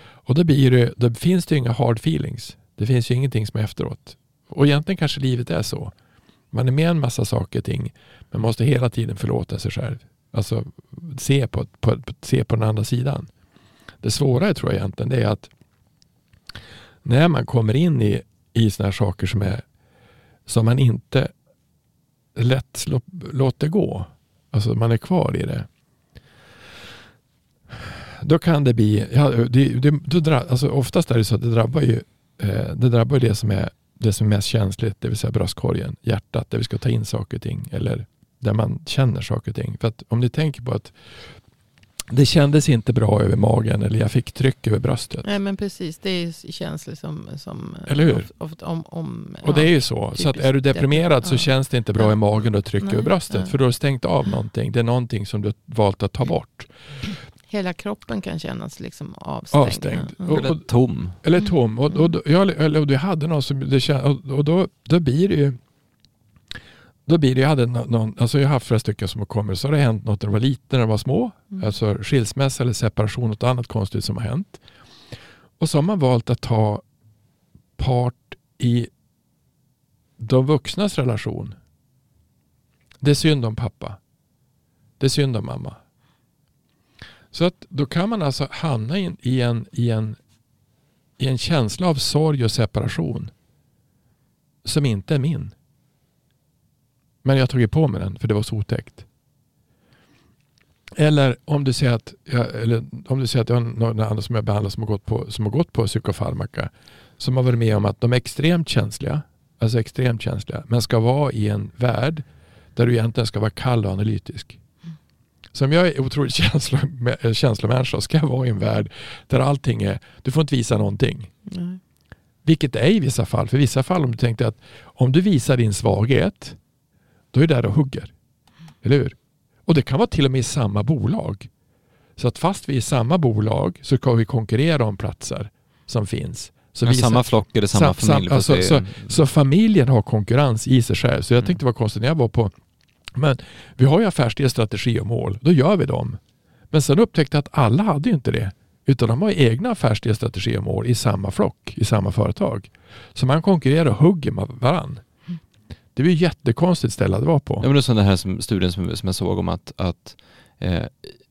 Och då, blir det, då finns det inga hard feelings. Det finns ju ingenting som är efteråt. Och egentligen kanske livet är så. Man är med en massa saker och ting men måste hela tiden förlåta sig själv. Alltså se på, på, se på den andra sidan. Det svåra tror jag egentligen det är att när man kommer in i, i sådana här saker som, är, som man inte lätt låter gå, alltså man är kvar i det. Då kan det bli, ja, det, det, det, alltså oftast är det så att det drabbar ju eh, det drabbar det som är det som är mest känsligt, det vill säga bröstkorgen, hjärtat, där vi ska ta in saker och ting. Eller där man känner saker och ting. För att om ni tänker på att det kändes inte bra över magen eller jag fick tryck över bröstet. Nej men precis, det är känslor som... som eller hur? Ofta, om, om, och det är ju så. Så att är du deprimerad så ja. känns det inte bra i magen och tryck över bröstet. Nej. För du har stängt av någonting. Det är någonting som du har valt att ta bort. Hela kroppen kan kännas liksom avstängd. Avstängd. Ja. Och- Eller tom. Eller tom. Och, och, och, jag, eller, och du hade någon som, det, och, och då, då blir det ju då blir det, jag hade nå- någon, alltså jag har haft flera stycken som har kommit, så har det hänt något när de var liten, när de var små. Mm. Alltså skilsmässa eller separation, något annat konstigt som har hänt. Och så har man valt att ta part i de vuxnas relation. Det är synd om pappa. Det är synd om mamma. Så att då kan man alltså hamna in, i, en, i, en, i en känsla av sorg och separation som inte är min. Men jag har tagit på mig den för det var så otäckt. Eller om du säger att jag, eller om du säger att jag har några andra som jag behandlar som har gått på, som har gått på psykofarmaka. Som har varit med om att de är extremt känsliga. Alltså extremt känsliga. Men ska vara i en värld där du egentligen ska vara kall och analytisk. Som jag är otroligt känslo, känslomänniska ska jag vara i en värld där allting är, du får inte visa någonting. Nej. Vilket är i vissa fall. För i vissa fall om du tänkte att om du visar din svaghet, då är det där och hugger. Eller hur? Och det kan vara till och med i samma bolag. Så att fast vi är i samma bolag så kan vi konkurrera om platser som finns. Så vi- samma flock det samma sam- familj. sam- alltså, det är- Så familjen har konkurrens i sig själv. Så jag Mm. tänkte det var konstigt när jag var på men vi har ju affärsidé, strategi och mål. Då gör vi dem. Men sen upptäckte jag att alla hade ju inte det. Utan de har egna affärsidé, strategi och mål i samma flock, i samma företag. Så man konkurrerar och hugger med varann. Det blir ju jättekonstigt ställe att vara på. Ja, men det är som den här som, studien som, som jag såg om att, att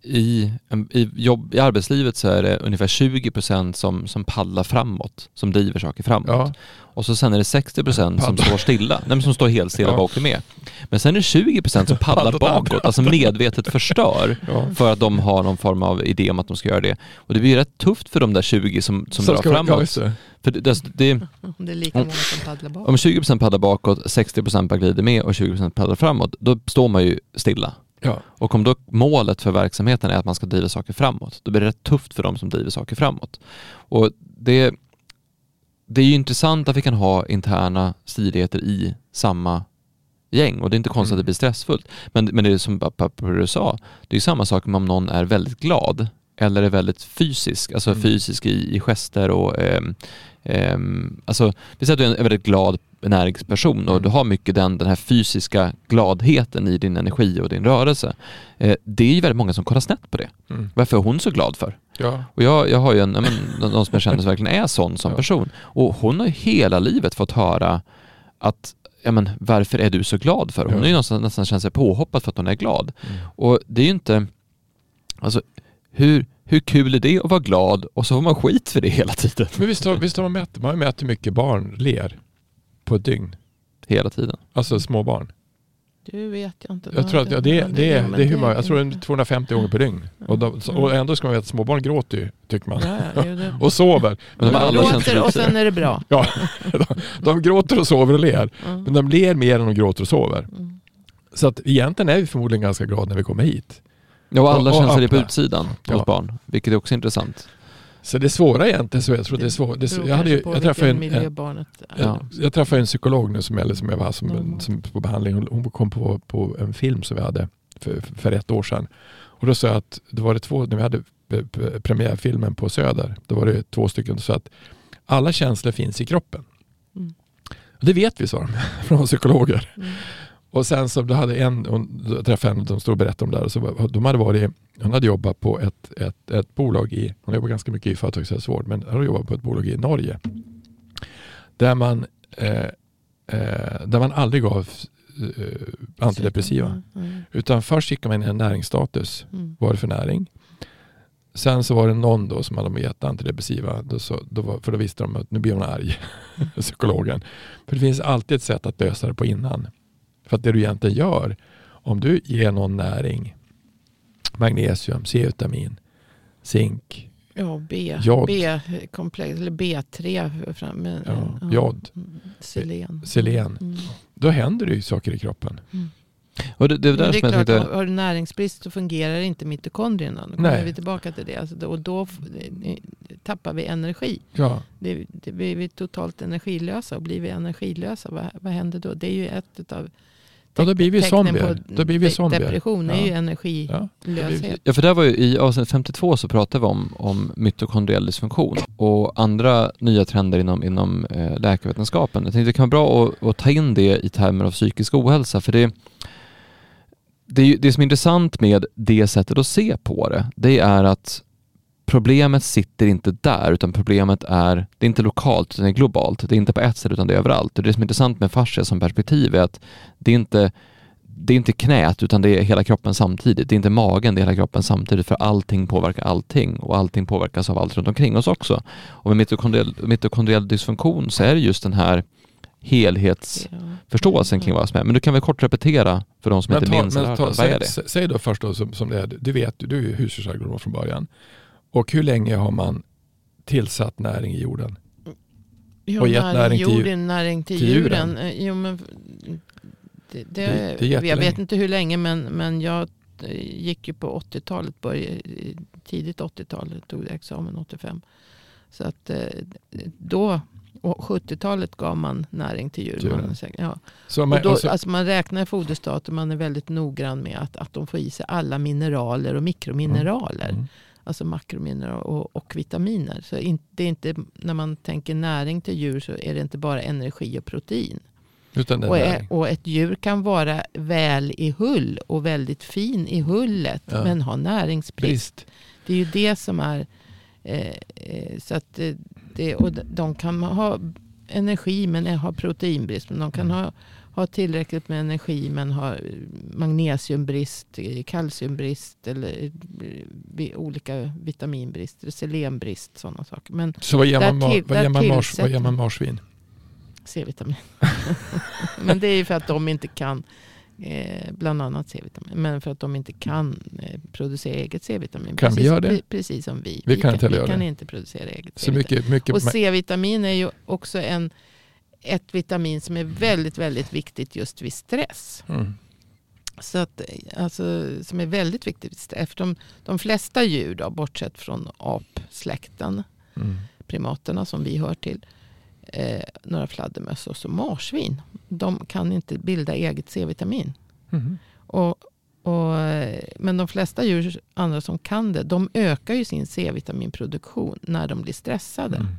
i, en- i, jobb, i arbetslivet så är det ungefär 20% som, som paddlar framåt, som driver saker framåt. Ja, Och så sen är det 60% som står stilla, nej, som står helt stilla Ja. och åker med. Men sen är det 20% som paddlar bakåt, alltså medvetet förstör ja. för att de har någon form av idé om att de ska göra det. Och det blir rätt tufft för de där 20 som, som drar ska man- Ja, framåt. just det. För det, det, det, Det är lika många som paddlar bak. om 20% paddlar bakåt, 60% bara glider med och 20% paddlar framåt, då står man ju stilla. Ja. Och om då målet för verksamheten är att man ska driva saker framåt, då blir det rätt tufft för de som driver saker framåt. Och det, det är ju intressant att vi kan ha interna stridigheter i samma gäng och det är inte konstigt att det blir stressfullt. Men, men det är som du sa, det är ju samma sak om någon är väldigt glad eller är väldigt fysisk, alltså Mm. fysisk i, i gester och ehm, ehm, alltså, vi säger att du är en väldigt glad energisk person och Mm. du har mycket den, den här fysiska gladheten i din energi och din rörelse. Eh, det är ju väldigt många som kollar snett på det. Mm. Varför är hon så glad för? Ja. Och jag, jag har ju en, men, någon som jag känner som verkligen är sån som Ja. person. Och hon har ju hela livet fått höra att, ja men varför är du så glad för? Hon Ja. har ju nästan, nästan känt sig påhoppad för att hon är glad. Mm. Och det är ju inte, alltså hur, hur kul är det att vara glad och så får man skit för det hela tiden. Men visst har, visst har man mätt, man har mätt hur mycket barn ler på ett dygn. Hela tiden. Alltså små barn. Du vet jag inte. Jag tror att ja, det, det, är, men det är hur många, jag tror det är inte- 250 gånger per dygn. Och, de, och ändå ska man veta att småbarn gråter ju, tycker man. Ja, det- Och sover. Men de Gråter och sen är det bra. ja, de, de gråter och sover och ler. Mm. Men de ler mer än de gråter och sover. Mm. Så att egentligen är vi förmodligen ganska glada när vi kommer hit. Ja, och alla Och- och känner sig på utsidan Ja. hos barn, vilket är också intressant. Så det svåra egentligen, så jag tror det är svårt. Det, jag, hade ju, jag träffade en, en. Ja. jag träffade en psykolog nu som, eller som jag var som, Mm. som på behandling. Hon- kom på, på en film som vi hade för, för ett år sedan. Och då sa jag att det var det två, när vi hade premiärfilmen på Söder, då var det två stycken så att alla känslor finns i kroppen. Mm. Och det vet vi, sa de, från psykologer. Mm. Och sen så då hade en, hon då träffade en, de stod och berättade om det här. Och så, de hade varit, hon hade jobbat på ett, ett, ett bolag i, hon jobbar ganska mycket i företagshälsovård, men hon hade jobbat på ett bolag i Norge. Där man, eh, eh, där man aldrig gav eh, antidepressiva. Mm. Utan först gick man in i en näringsstatus. Mm. Vad är det för näring? Sen så var det någon då som hade gett antidepressiva. Då så, då var, för då visste de att nu blir hon arg, psykologen. För det finns alltid ett sätt att lösa det på innan. För att det du egentligen gör, om du ger någon näring, magnesium, C-vitamin, zink, Ja, B, Jod. B-komplex, eller B3 fram, men, Ja, jod. Mm. Selen. Selen. Mm. då händer det ju saker i kroppen. Och det, det är Men där det är som jag klart, tänkte, har- har du näringsbrist så fungerar inte mitokondrierna. Då kommer Nej. vi tillbaka till det. Alltså, då- och då eh, tappar vi energi. Ja, Det, det, vi är totalt energilösa. Och blir vi energilösa, vad, vad händer då? Det är ju ett av Ja, då blir vi tecknen zombier. på Då blir vi de- zombier. Depression är ju Ja. energilöshet. Ja, för där var ju i avsnitt 52 så pratade vi om, om mitokondriell dysfunktion och andra nya trender inom, inom eh, läkarvetenskapen. Jag tänkte det kan vara bra att, att ta in det i termer av psykisk ohälsa för det, det, det som är intressant med det sättet att se på det, det är att problemet sitter inte där utan problemet är, det är inte lokalt utan det är globalt. Det är inte på ett sätt utan det är överallt. Och det som är intressant med fascia som perspektiv är att det är inte det är inte knät utan det är hela kroppen samtidigt. Det är inte magen, det är hela kroppen samtidigt för allting påverkar allting och allting påverkas av allt runt omkring oss också. Och med mitokondriell, mitokondriell dysfunktion så är det just den här helhetsförståelsen kring vad som är. Men du kan väl kort repetera för de som Men inte ta, minns men eller ta, hört det. Vad är säg, det? säg då först då som, som det är, du vet, du är ju husdjursagronom från början. Och hur länge har man tillsatt näring i jorden? Ja, Och gett näring till jorden, näring till, till djuren. djuren. Eh, Jo, men det, det, Det- det är jag vet inte hur länge men, men jag eh, gick ju på 80-talet, började, tidigt 80-tal, tog jag examen 85. Så att eh, då, och 70-talet gav man näring till djur. Man, ja. Så Och man, då, alltså, alltså man räknar foderstater, man är väldigt noggrann med att, att de får i sig alla mineraler och mikromineraler. mm. Alltså makromineraler och, och vitaminer. Så in, det är inte, när man tänker näring till djur så är det inte bara energi och protein. utan Och, och ett djur kan vara väl i hull och väldigt fin i hullet Ja. men ha näringsbrist. Brist. Det är ju det som är... Eh, eh, så att det, och de- de kan ha energi men ha proteinbrist. Men de kan Mm. ha, ha tillräckligt med energi men ha eh, magnesiumbrist, eh, kalciumbrist eller eh, vi- olika vitaminbrister, selenbrist, sådana saker. Men Så vad ger man, ma- till- vad ger man, mars, vad ger man marsvin? C-vitamin. men det är ju för att de inte kan, eh, bland annat C-vitamin, men för att de inte kan eh, producera eget C-vitamin. Kan vi precis, göra det? pre- Precis som vi. Vi kan inte vi kan inte producera eget C-vitamin. mycket, mycket Och C-vitamin är ju också en, ett vitamin som är väldigt, väldigt viktigt just vid stress. mm. Så att, eh, alltså, som är väldigt viktigt. Eftersom de flesta djur, då, bortsett från apsläkten, Mm. primaterna som vi hör till, eh, några fladdermöss och så marsvin. De kan inte bilda eget C-vitamin. Mhm. Och, och, eh, men de flesta djur, andra som kan det, de ökar ju sin C-vitaminproduktion när de blir stressade. Mm.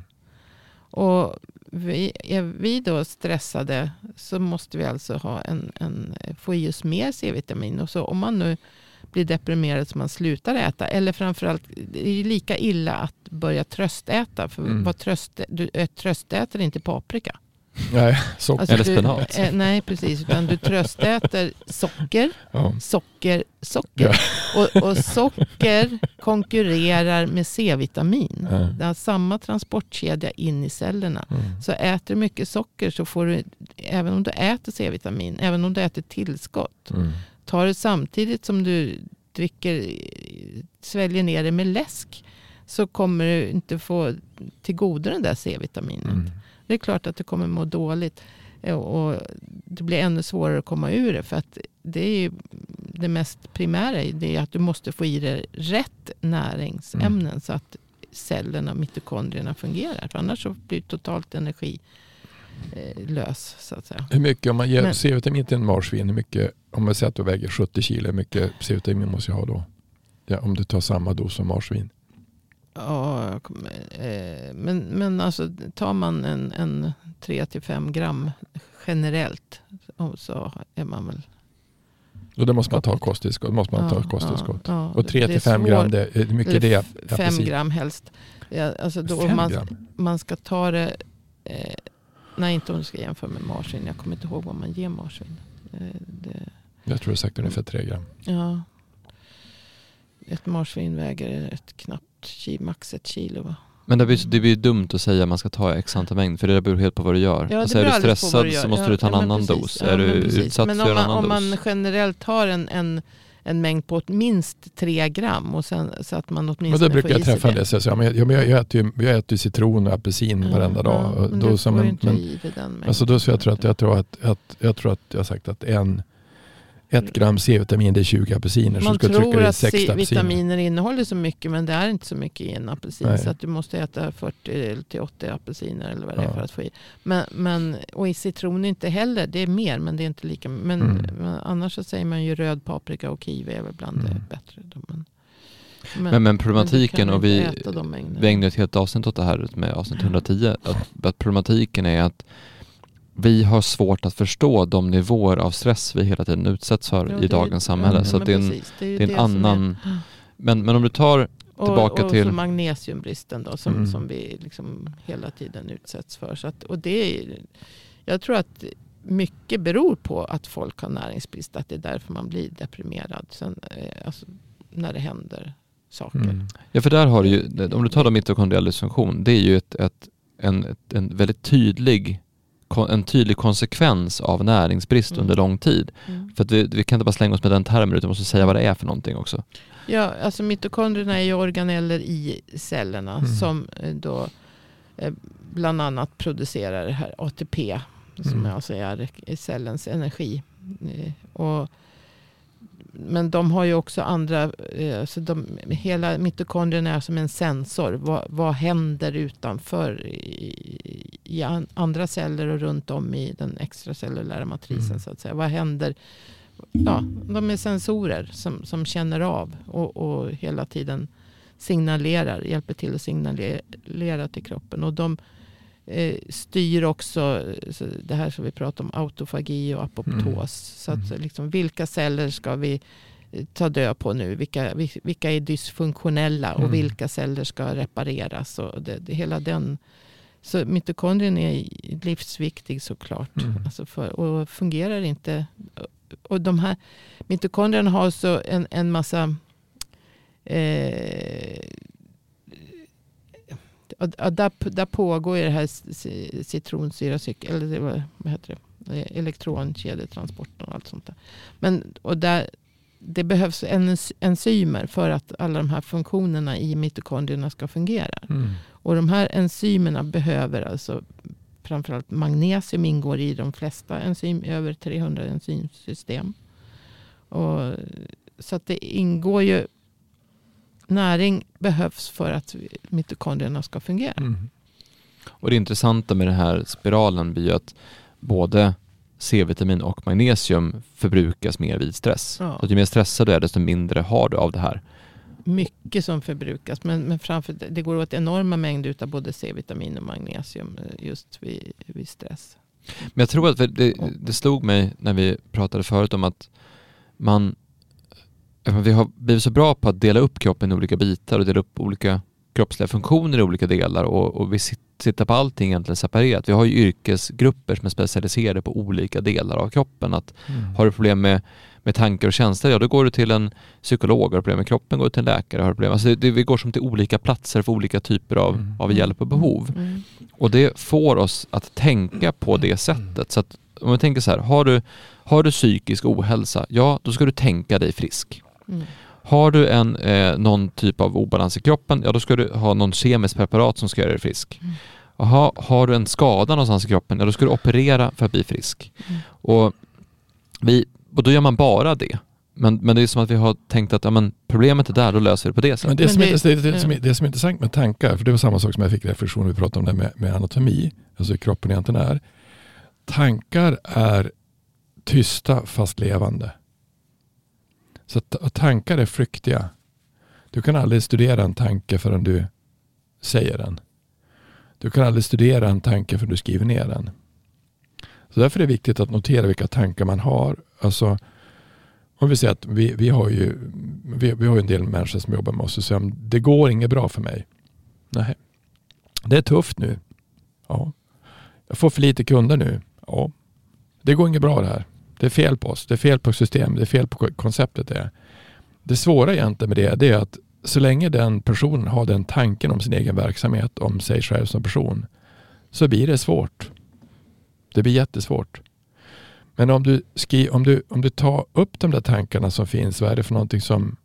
Och vi, är vi då stressade så måste vi alltså ha en, en, få i oss mer C-vitamin. Och så om man nu blir deprimerad så man slutar äta. Eller framförallt, det är lika illa att börja tröstäta. För Mm. vad tröst, du tröstäter inte paprika. Nej, så, Alltså Eller du- spenat. Eh, nej, precis. Utan du tröstäter socker, ja. socker, socker. Och, och socker konkurrerar med C-vitamin. Ja. Det har samma transportkedja in i cellerna. Mm. Så äter du mycket socker så får du, även om du äter C-vitamin, även om du äter tillskott, Mm. tar du samtidigt som du dricker, sväljer ner det med läsk, så kommer du inte få tillgodo den där C-vitaminet. Mm. Det är klart att du kommer må dåligt eh, och det blir ännu svårare att komma ur det. För att det är det mest primära, det är att du måste få i dig rätt näringsämnen Mm. så att cellerna, mitokondrierna fungerar. För annars så blir du totalt energi eh, lös så att säga. Hur mycket, om man ger C-vitamin till en marsvin, hur mycket, om man säger att du väger 70 kilo, hur mycket C-vitamin måste jag ha då? Ja, om du tar samma dos som marsvin. Ja, eh, men, men alltså tar man en, en 3-5 gram generellt och så är man väl... Och då måste man ta kosttillskott. måste man ta ja, kosttillskott. ja, Och det är 3-5 svårt. gram, det är hur mycket det är. F- fem gram helst. Ja, alltså då, Fem man, gram? man ska ta det... Eh, nej, inte om du ska jämföra med marsvin. Jag kommer inte ihåg vad man ger marsvin. Eh, det, Jag tror du sagt ungefär 3 gram. ja. Ett marsvin väger ett knappt ki- max ett kilo. Va? Men det blir, det blir dumt att säga att man ska ta x antal mängd för det beror helt på vad du gör. Ja, alltså är du stressad så måste Ja, du ta en ja, annan precis. dos. Ja, är men du utsatt men för om en man, annan om dos? man generellt har en, en, en mängd på minst tre gram och sen, så att man Men åtminstone då brukar får jag träffa det. Så jag, men jag, jag, jag, äter ju, jag äter ju citron och apelsin Ja, varenda dag. ja, Och men då, du så, får men, inte men, i dig den mängden. alltså då så jag tror att jag tror att, att jag tror att jag har sagt att en ett gram C-vitamin det är 20 apelsiner. så Man ska du trycka tror att 60 apelsiner. C-vitaminer innehåller så mycket men det är inte så mycket i en apelsin. Nej. Så att du måste äta 40 till 80 apelsiner eller vad det Ja. är för att få i. Men, men, och i citron inte heller. Det är mer men det är inte lika. Men, Mm. men annars så säger man ju röd paprika och kiwi är väl bland Mm. det bättre. Men, Men, men problematiken, och vi, vi ägnade ett helt avsnitt åt det här med avsnitt 110, att, att problematiken är att vi har svårt att förstå de nivåer av stress vi hela tiden utsätts för Ja, i det- dagens samhälle. ja, så att det är en, precis. är det är en det som annan... Men, men om du tar tillbaka och, och till- så magnesiumbristen då, som, Mm. som vi liksom hela tiden utsätts för. Så att, och det är, jag tror att mycket beror på att folk har näringsbrist. Att det är därför man blir deprimerad sen, eh, alltså, när det händer saker. Mm. Ja, för där har du ju, om du tar då mitokondriell dysfunktion, det är ju ett, ett, en, ett, en väldigt tydlig en tydlig konsekvens av näringsbrist Mm. under lång tid. Mm. För att vi, vi kan inte bara slänga oss med den termen utan måste säga vad det är för någonting också. Ja, alltså mitokondrierna är ju organeller i cellerna Mm. som eh, då eh, bland annat producerar det här ATP som Mm. alltså är cellens energi. Eh, Och, men de har ju också andra, eh, så de, hela mitokondrierna är som en sensor. Vad, vad händer utanför i, i an- andra celler och runt om i den extracellulära matrisen Mm. så att säga. Vad händer? Ja, de är sensorer som, som känner av och, och hela tiden signalerar, hjälper till att signalera till kroppen. Och de styr också eh, det här som vi pratar om, autofagi och apoptos. Mm. Så att Mm. liksom, vilka celler ska vi eh, ta död på nu? Vilka, vil- vilka är dysfunktionella och Mm. vilka celler ska repareras? Och det, det, hela den, så mitokondrien är livsviktig såklart. Mm. Alltså för, och fungerar inte. Och de här mitokondrierna har så en, en massa eh, och- där, där pågår ju det här c- citronsyracykel, eller vad heter det? Eh, elektronkedjetransporten och allt sånt där. Men, och där, det behövs enzymer för att alla de här funktionerna i mitokondrierna ska fungera. Mm. Och de här enzymerna behöver alltså framförallt magnesium ingår i de flesta enzym, över 300 enzymsystem. Och, så att det ingår ju, näring behövs för att mitokondrierna ska fungera. Mm. Och det intressanta med den här spiralen blir ju att både C-vitamin och magnesium förbrukas mer vid stress. Ja. Så ju mer stressad du är desto mindre har du av det här. Mycket som förbrukas, men, men framför, det går åt enorma mängder av både C-vitamin och magnesium eh, just vid, vid stress. Men jag tror att det, det slog mig när vi pratade förut om att man vi har blivit så bra på att dela upp kroppen i olika bitar och dela upp olika kroppsliga funktioner i olika delar och, och vi sitter på allting egentligen separerat. Vi har ju yrkesgrupper som är specialiserade på olika delar av kroppen. Att Mm. har du problem med, med tankar och känslor, ja då går du till en psykolog. Har du problem med kroppen, går du till en läkare. Har du problem. Alltså det, det, vi går som till olika platser för olika typer av, Mm. av hjälp och behov. Mm. Och det får oss att tänka på det sättet. Så att om jag tänker så här, har du, har du psykisk ohälsa, ja då ska du tänka dig frisk. Mm. Har du en, eh, någon typ av obalans i kroppen, ja då ska du ha någon kemiskt preparat som ska göra dig frisk. Mm. Aha, har du en skada någonstans i kroppen, ja då ska du operera för att bli frisk. Mm. Och, vi, och då gör man bara det. Men, men det är som att vi har tänkt att ja, men problemet är där, då löser vi det på det Men sättet. det, Men som, det- är, det, det, som är, det som är intressant med tankar, för det var samma sak som jag fick reflektion när vi pratade om det med, med anatomi, alltså hur kroppen egentligen är. Tankar är tysta fast levande. Så att, att tankar är flyktiga. Du kan aldrig studera en tanke förrän du säger den. Du kan aldrig studera en tanke förrän du skriver ner den. Så därför är det viktigt att notera vilka tankar man har. Alltså, om vi säger att vi, vi, har ju, vi, vi har ju en del människor som jobbar med oss och säger det går inget bra för mig. Nej. Det är tufft nu. Ja. Jag får för lite kunder nu. Ja. Det går inget bra det här. Det är fel på oss. Det är fel på systemet. Det är fel på konceptet. Det, det svåra egentligen med det, det är att så länge den personen har den tanken om sin egen verksamhet, om sig själv som person, så blir det svårt. Det blir jättesvårt. Men om du, skri, om, du, om du tar upp de där tankarna som finns, vad är det för någonting som,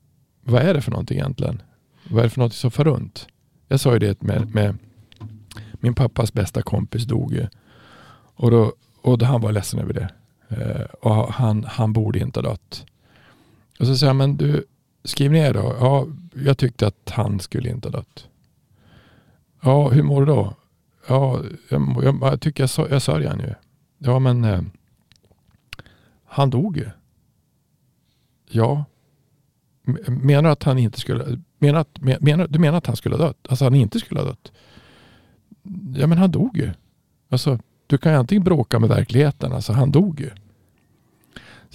vad är det för någonting egentligen? Vad är det för någonting som far runt? Jag sa ju det med, med min pappas bästa kompis dog ju. Och, då, och då han var ledsen över det. Eh, och han, han borde inte ha dött. Och så säger jag, men du, skriv ner då. Ja, jag tyckte att han skulle inte ha dött. Ja, hur mår du då? Ja, jag, jag, jag tycker jag, jag sörjer han ju. Ja, men eh, han dog ju. Ja. Menar att han inte skulle, menar, att, menar, du menar att han skulle ha dött? Alltså han inte skulle ha dött? Ja men han dog ju. Alltså du kan ju antingen bråka med verkligheten, alltså han dog ju.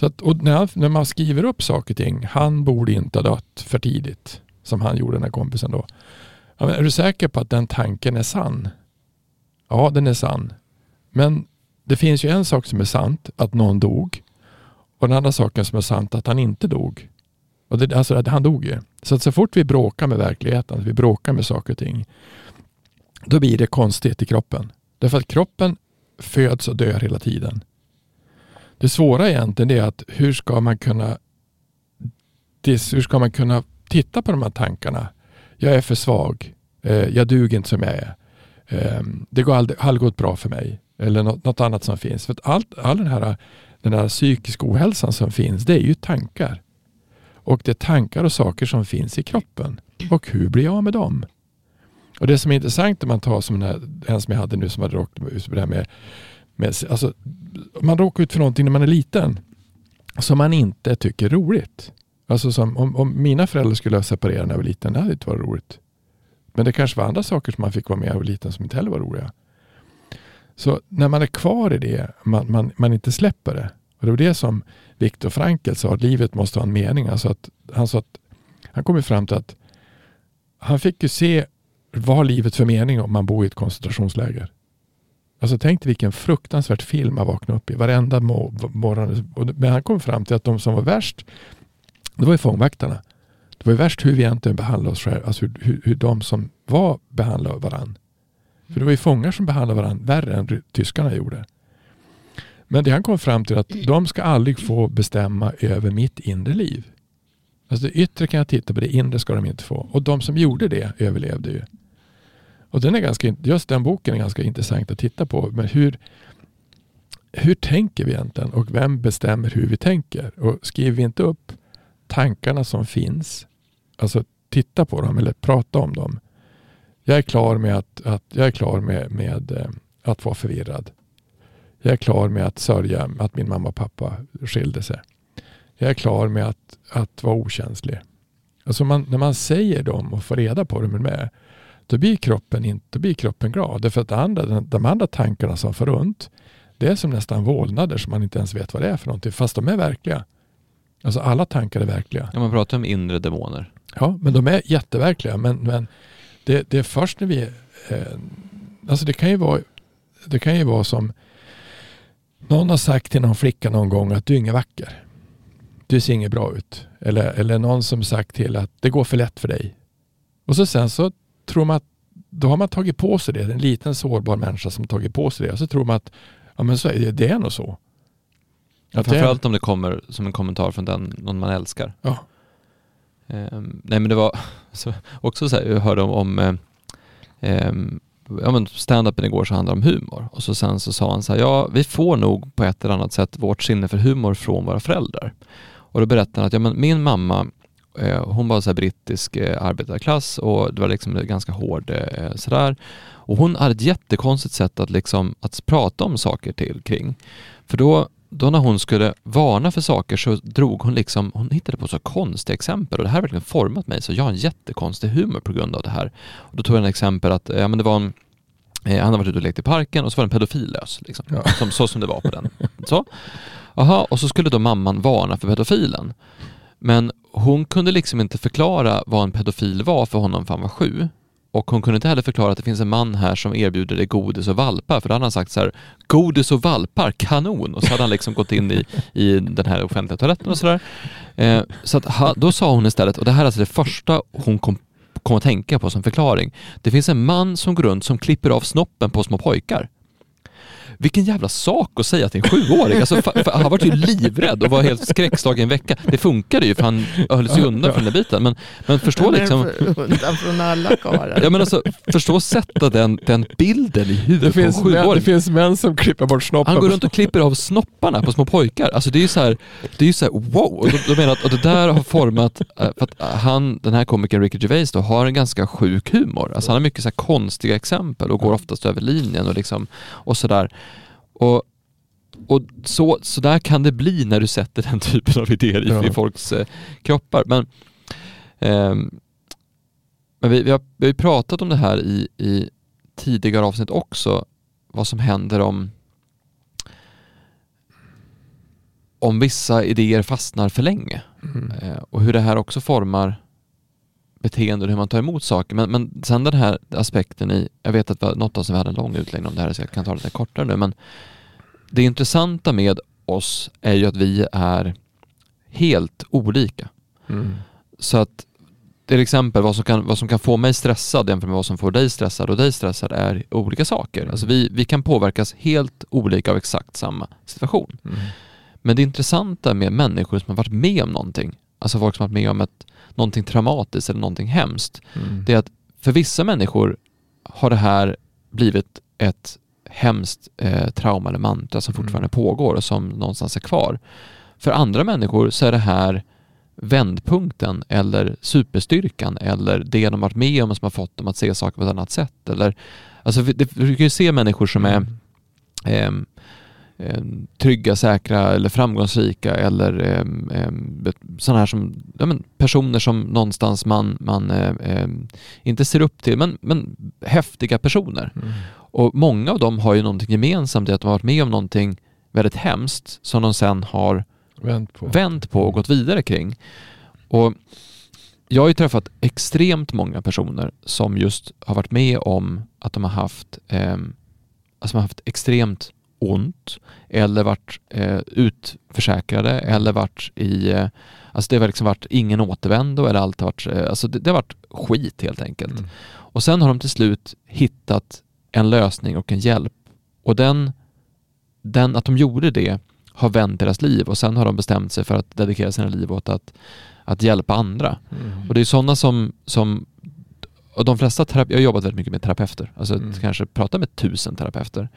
Så att, och när, när man skriver upp saker och ting, han borde inte ha dött för tidigt. Som han gjorde den här kompisen då. Ja, är du säker på att den tanken är sann? Ja, den är sann. Men det finns ju en sak som är sant, att någon dog. Och den andra saken som är sant, att han inte dog. Och det, alltså, han dog ju. Så att så fort vi bråkar med verkligheten, vi bråkar med saker och ting, då blir det konstigt i kroppen. Därför att kroppen föds och dör hela tiden. Det svåra egentligen är att hur ska man kunna hur ska man kunna titta på de här tankarna? Jag är för svag. Eh, jag duger inte som jag är. Ehm, det går aldrig, aldrig gått bra för mig. Eller något, något annat som finns. För allt, all den här, den här psykiska ohälsan som finns, det är ju tankar. Och det är tankar och saker som finns i kroppen. Och hur blir jag av med dem? Och det som är intressant när man tar som den här, en som jag hade nu som hade råkat ut för det här med, med alltså, man råkar ut för någonting när man är liten som man inte tycker är roligt. Alltså som, om, om mina föräldrar skulle ha separerat när jag var liten, det hade inte varit roligt. Men det kanske var andra saker som man fick vara med när var liten som inte heller var roliga. Så när man är kvar i det, man, man, man inte släpper det. Och det var det som Viktor Frankl sa, att livet måste ha en mening. Alltså att, han sa att han kom fram till att han fick ju se vad har livet för mening om man bor i ett koncentrationsläger? Alltså tänk dig vilken fruktansvärt film han vaknade upp i varenda morgon. Men han kom fram till att de som var värst, det var ju fångvaktarna. Det var ju värst hur vi egentligen behandlade oss själva, alltså hur, hur, hur de som var behandlade varandra. För det var ju fångar som behandlade varandra värre än tyskarna gjorde. Men det han kom fram till att de ska aldrig få bestämma över mitt inre liv. Alltså det yttre kan jag titta på, det inre ska de inte få. Och de som gjorde det överlevde ju. Och den är ganska, just den boken är ganska intressant att titta på. Men hur, hur tänker vi egentligen och vem bestämmer hur vi tänker? Och skriver vi inte upp tankarna som finns, alltså titta på dem eller prata om dem. Jag är klar med att, att jag är klar med, med eh, att vara förvirrad. Jag är klar med att sörja att min mamma och pappa skilde sig. Jag är klar med att, att vara okänslig. Alltså man, när man säger dem och får reda på dem med, då blir kroppen, inte, blir kroppen glad. Därför att andra, de andra tankarna som får runt, det är som nästan vålnader som man inte ens vet vad det är för någonting, fast de är verkliga. Alltså alla tankar är verkliga. Ja, man pratar om inre demoner. Ja, men de är jätteverkliga. Men, men det, det är först när vi... Eh, alltså det kan ju vara, det kan ju vara som någon har sagt till någon flicka någon gång att du är ingen vacker. Du ser inget bra ut. Eller, eller någon som sagt till att det går för lätt för dig. Och så sen så tror man att då har man tagit på sig det. En liten sårbar människa som tagit på sig det. Och så tror man att ja, men så är det, det är nog så. Att Framförallt om det kommer som en kommentar från den, någon man älskar. Ja. Um, nej men det var så, också så här, jag hörde om, om um, ja, men stand-upen igår så handlade om humor och så sen så sa han så här, ja vi får nog på ett eller annat sätt vårt sinne för humor från våra föräldrar. Och då berättade han att ja, men min mamma hon var så brittisk eh, arbetarklass och det var liksom ganska hård eh, sådär. Och hon hade ett jättekonstigt sätt att liksom att prata om saker till kring. För då då när hon skulle varna för saker så drog hon liksom, hon hittade på så konstiga exempel och det här har verkligen format mig så jag har en jättekonstig humor på grund av det här. Och då tog jag en exempel att, ja men det var en eh, han hade varit ute och lekt i parken och så var det en pedofil lös, liksom. ja. som, så som det var på den. Så. Aha, och så skulle då mamman varna för pedofilen. Men hon kunde liksom inte förklara vad en pedofil var för honom för han var sju. Och hon kunde inte heller förklara att det finns en man här som erbjuder dig godis och valpar, för då hade han sagt så här, godis och valpar, kanon! Och så hade han liksom gått in i, i den här offentliga toaletten och sådär. Eh, så att ha, då sa hon istället, och det här är alltså det första hon kom, kom att tänka på som förklaring. Det finns en man som går runt som klipper av snoppen på små pojkar vilken jävla sak att säga till en sjuåring. Alltså, han var ju livrädd och var helt skräckslagen en vecka. Det funkade ju för han höll sig undan från den biten. Men, men förstå Han är liksom, undan från alla karlar. ja, men alltså, förstå sätta den, den bilden i Det huvudet på en finns, män, det sjuåring. finns män som klipper bort snoppen. Han går runt och klipper av snopparna på små pojkar. Alltså det är ju så här, det är ju så här wow. Och då menar att och det där har format, eh, för att han, den här komikern Ricky Gervais då, har en ganska sjuk humor. Alltså han har mycket så här konstiga exempel och går oftast över linjen och liksom, och sådär. Och, och så, så där kan det bli när du sätter den typen av idéer i, Ja. i folks eh, kroppar. Men, ehm, men vi, vi, har, vi har pratat om det här i, i tidigare avsnitt också, vad som händer om om vissa idéer fastnar för länge Mm. eh, och hur det här också formar beteende och hur man tar emot saker. Men, men sen den här aspekten i, jag vet att vi, något av oss hade en lång utläggning om det här så jag kan ta det lite kortare nu, men det intressanta med oss är ju att vi är helt olika. Mm. Så att till exempel vad som kan, vad som kan få mig stressad jämfört med vad som får dig stressad och dig stressad är olika saker. Alltså vi, vi kan påverkas helt olika av exakt samma situation. Mm. Men det intressanta med människor som har varit med om någonting, alltså folk som har varit med om ett, någonting traumatiskt eller någonting hemskt, Mm. det är att för vissa människor har det här blivit ett hemskt eh, trauma eller mantra som Mm. fortfarande pågår och som någonstans är kvar. För andra människor så är det här vändpunkten eller superstyrkan eller det de varit med om som har fått dem att se saker på ett annat sätt. Eller, alltså vi, det, vi kan ju se människor som är Mm. Ehm, trygga, säkra eller framgångsrika eller ehm, ehm, sådana här som, ja, men personer som någonstans man, man eh, inte ser upp till, men, men häftiga personer. Mm. Och många av dem har ju någonting gemensamt i att de har varit med om någonting väldigt hemskt som de sen har Vänt på. vänt på och gått vidare kring. Och jag har ju träffat extremt många personer som just har varit med om att de har haft, eh, alltså har haft extremt ont eller varit eh, utförsäkrade eller varit i, eh, alltså det har liksom varit ingen återvändo eller allt har varit, eh, alltså det, det har varit skit helt enkelt. Mm. Och sen har de till slut hittat en lösning och en hjälp. Och den, den, att de gjorde det har vänt deras liv och sen har de bestämt sig för att dedikera sina liv åt att, att hjälpa andra. Mm. Och det är sådana som, som och de flesta jag har jobbat väldigt mycket med terapeuter, alltså Mm. kanske pratat med tusen terapeuter.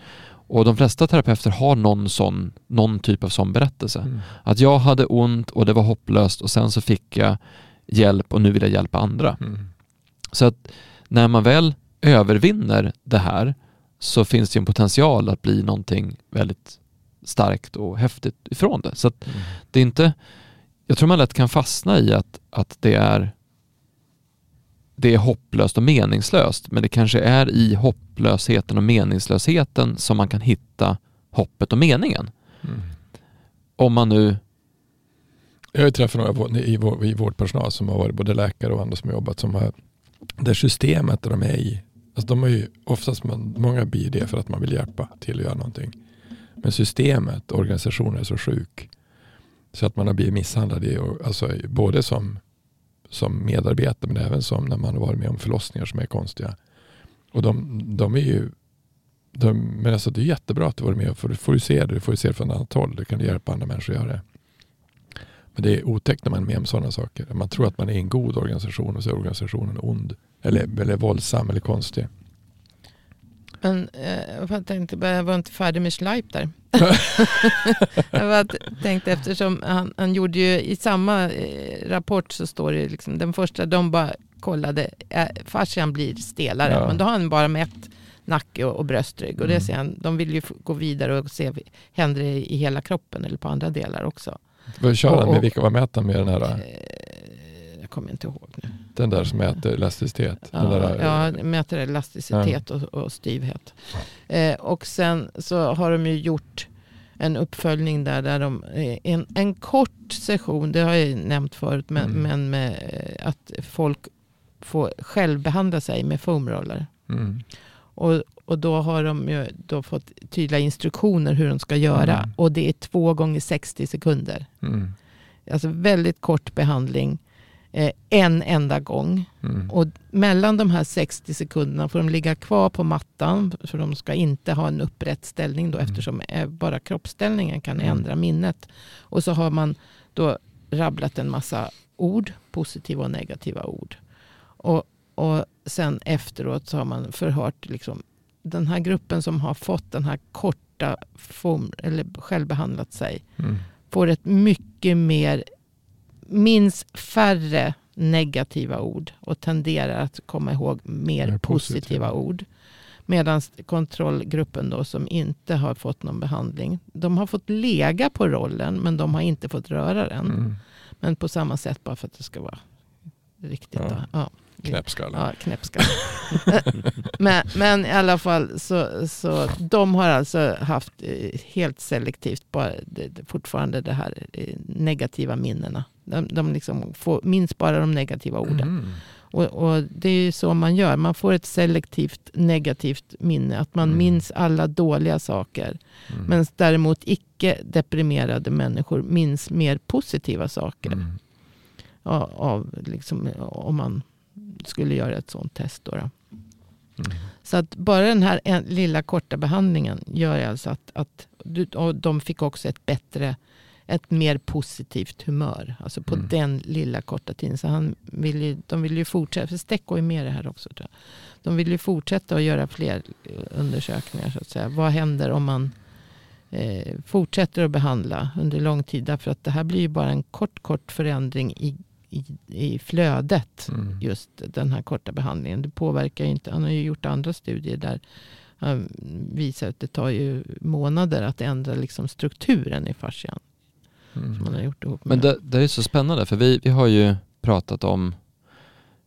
Och de flesta terapeuter har någon, sån, någon typ av sån berättelse. Mm. Att jag hade ont och det var hopplöst och sen så fick jag hjälp och nu vill jag hjälpa andra. Mm. Så att när man väl övervinner det här så finns det ju en potential att bli någonting väldigt starkt och häftigt ifrån det. Så att Mm. det är inte, jag tror man lätt kan fastna i att, att det är det är hopplöst och meningslöst, men det kanske är i hopplösheten och meningslösheten som man kan hitta hoppet och meningen. Mm. Om man nu, Jag har träffat några i, vår, i vårdpersonal som har varit både läkare och andra som har jobbat som har det systemet där de är i. Alltså de har ju oftast, man, många blir det för att man vill hjälpa till att göra någonting. Men systemet, organisationen är så sjuk. Så att man har blivit misshandlad i, alltså, både som, som medarbetare men även som när man har varit med om förlossningar som är konstiga. Och de, de är ju de, men alltså det är jättebra att du varit med för du får ju se det, du får ju se det från ett annat håll. Du kan hjälpa andra människor att göra det. Men det är otäckt när man är med om sådana saker. Man tror att man är en god organisation och så är organisationen ond. Eller, eller våldsam eller konstig. Men eh, jag tänkte jag var inte färdig med Schleip där. jag tänkte eftersom han, han gjorde ju i samma eh, rapport så står det liksom den första, de bara kollade, eh, fascian blir stelare. Ja. Men då har han bara mätt nacke och, och bröstrygg. Och det Mm. ser han, de vill ju gå vidare och se, händer det i hela kroppen eller på andra delar också. Vad kör han med? Vilka, vad mäter han med den här? Eh, jag kommer inte ihåg nu. Den där som mäter elasticitet? Ja, där, ja, mäter elasticitet och, och styvhet. Eh, och sen så har de ju gjort en uppföljning där, där de, eh, en, en kort session, det har jag nämnt förut, men, Mm. men med eh, att folk får självbehandla sig med foamroller. Mm. Och, och då har de ju då fått tydliga instruktioner hur de ska göra. Mm. Och det är två gånger 60 sekunder. Mm. Alltså väldigt kort behandling. Eh, en enda gång. Mm. Och mellan de här 60 sekunderna får de ligga kvar på mattan. För de ska inte ha en upprätt ställning då, Mm. eftersom eh, bara kroppsställningen kan Mm. ändra minnet. Och så har man då rabblat en massa ord, positiva och negativa ord. Och, och sen efteråt så har man förhört liksom, den här gruppen som har fått den här korta form, eller självbehandlat sig Mm. får ett mycket mer, minns färre negativa ord och tenderar att komma ihåg mer Mer positiva, positiva. ord. Medan kontrollgruppen då som inte har fått någon behandling, de har fått lega på rollen men de har inte fått röra den. Mm. Men på samma sätt bara för att det ska vara riktigt. Ja. Då. Ja. Knäppskalle. Ja, knäppskalle. men, men i alla fall så, så de har alltså haft eh, helt selektivt bara det, fortfarande det här eh, negativa minnena. De, de liksom får, minns bara de negativa orden. Mm. Och, och det är ju så man gör. Man får ett selektivt negativt minne. Att man Mm. minns alla dåliga saker. Mm. Men däremot icke deprimerade människor minns mer positiva saker. Mm. Av, av liksom, om man skulle göra ett sånt test. Då, då. Mm. Så att bara den här en, lilla korta behandlingen gör alltså att, att du, och de fick också ett bättre, ett mer positivt humör. Alltså på Mm. den lilla korta tiden. Så han vill ju, de vill ju fortsätta, för Stecco är med det här också tror jag. De vill ju fortsätta att göra fler eh, undersökningar så att säga. Vad händer om man eh, fortsätter att behandla under lång tid? Därför att det här blir ju bara en kort, kort förändring i, i, i flödet Mm. just den här korta behandlingen. Det påverkar ju inte. Han har ju gjort andra studier där han visar att det tar ju månader att ändra liksom strukturen i fascian. Mm. Som man har gjort ihop med. Men det, det är så spännande för vi, vi har ju pratat om,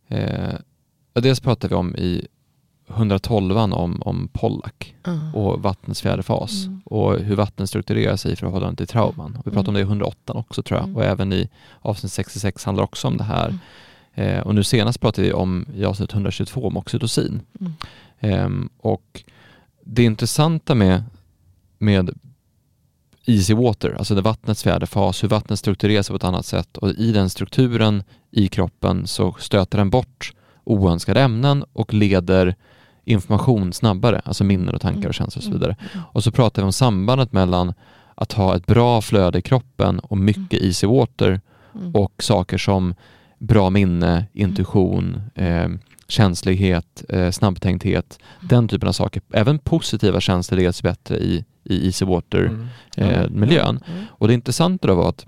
eh, dels pratar vi om i 112 om, om Pollack Ja. och vattnets fjärde fas Mm. och hur vatten strukturerar sig i förhållande till trauman. Och vi pratade om det i 108 också tror jag Mm. och även i avsnitt 66 handlar också om det här. Mm. Eh, och nu senast pratade vi om i avsnitt 122 om oxytocin. Mm. Ehm, och det intressanta med, med easy water, alltså det vattnets fjärde fas, hur vattnet strukturerar sig på ett annat sätt och i den strukturen i kroppen så stöter den bort oönskade ämnen och leder information snabbare, alltså minnen och tankar och känslor och så vidare. Mm. Och så pratar vi om sambandet mellan att ha ett bra flöde i kroppen och mycket easy water Mm. och saker som bra minne, intuition, eh, känslighet, eh, snabbtänkthet, den typen av saker. Även positiva känslor leds bättre i, i easy water Mm. eh. Mm. Och det intressanta då var att,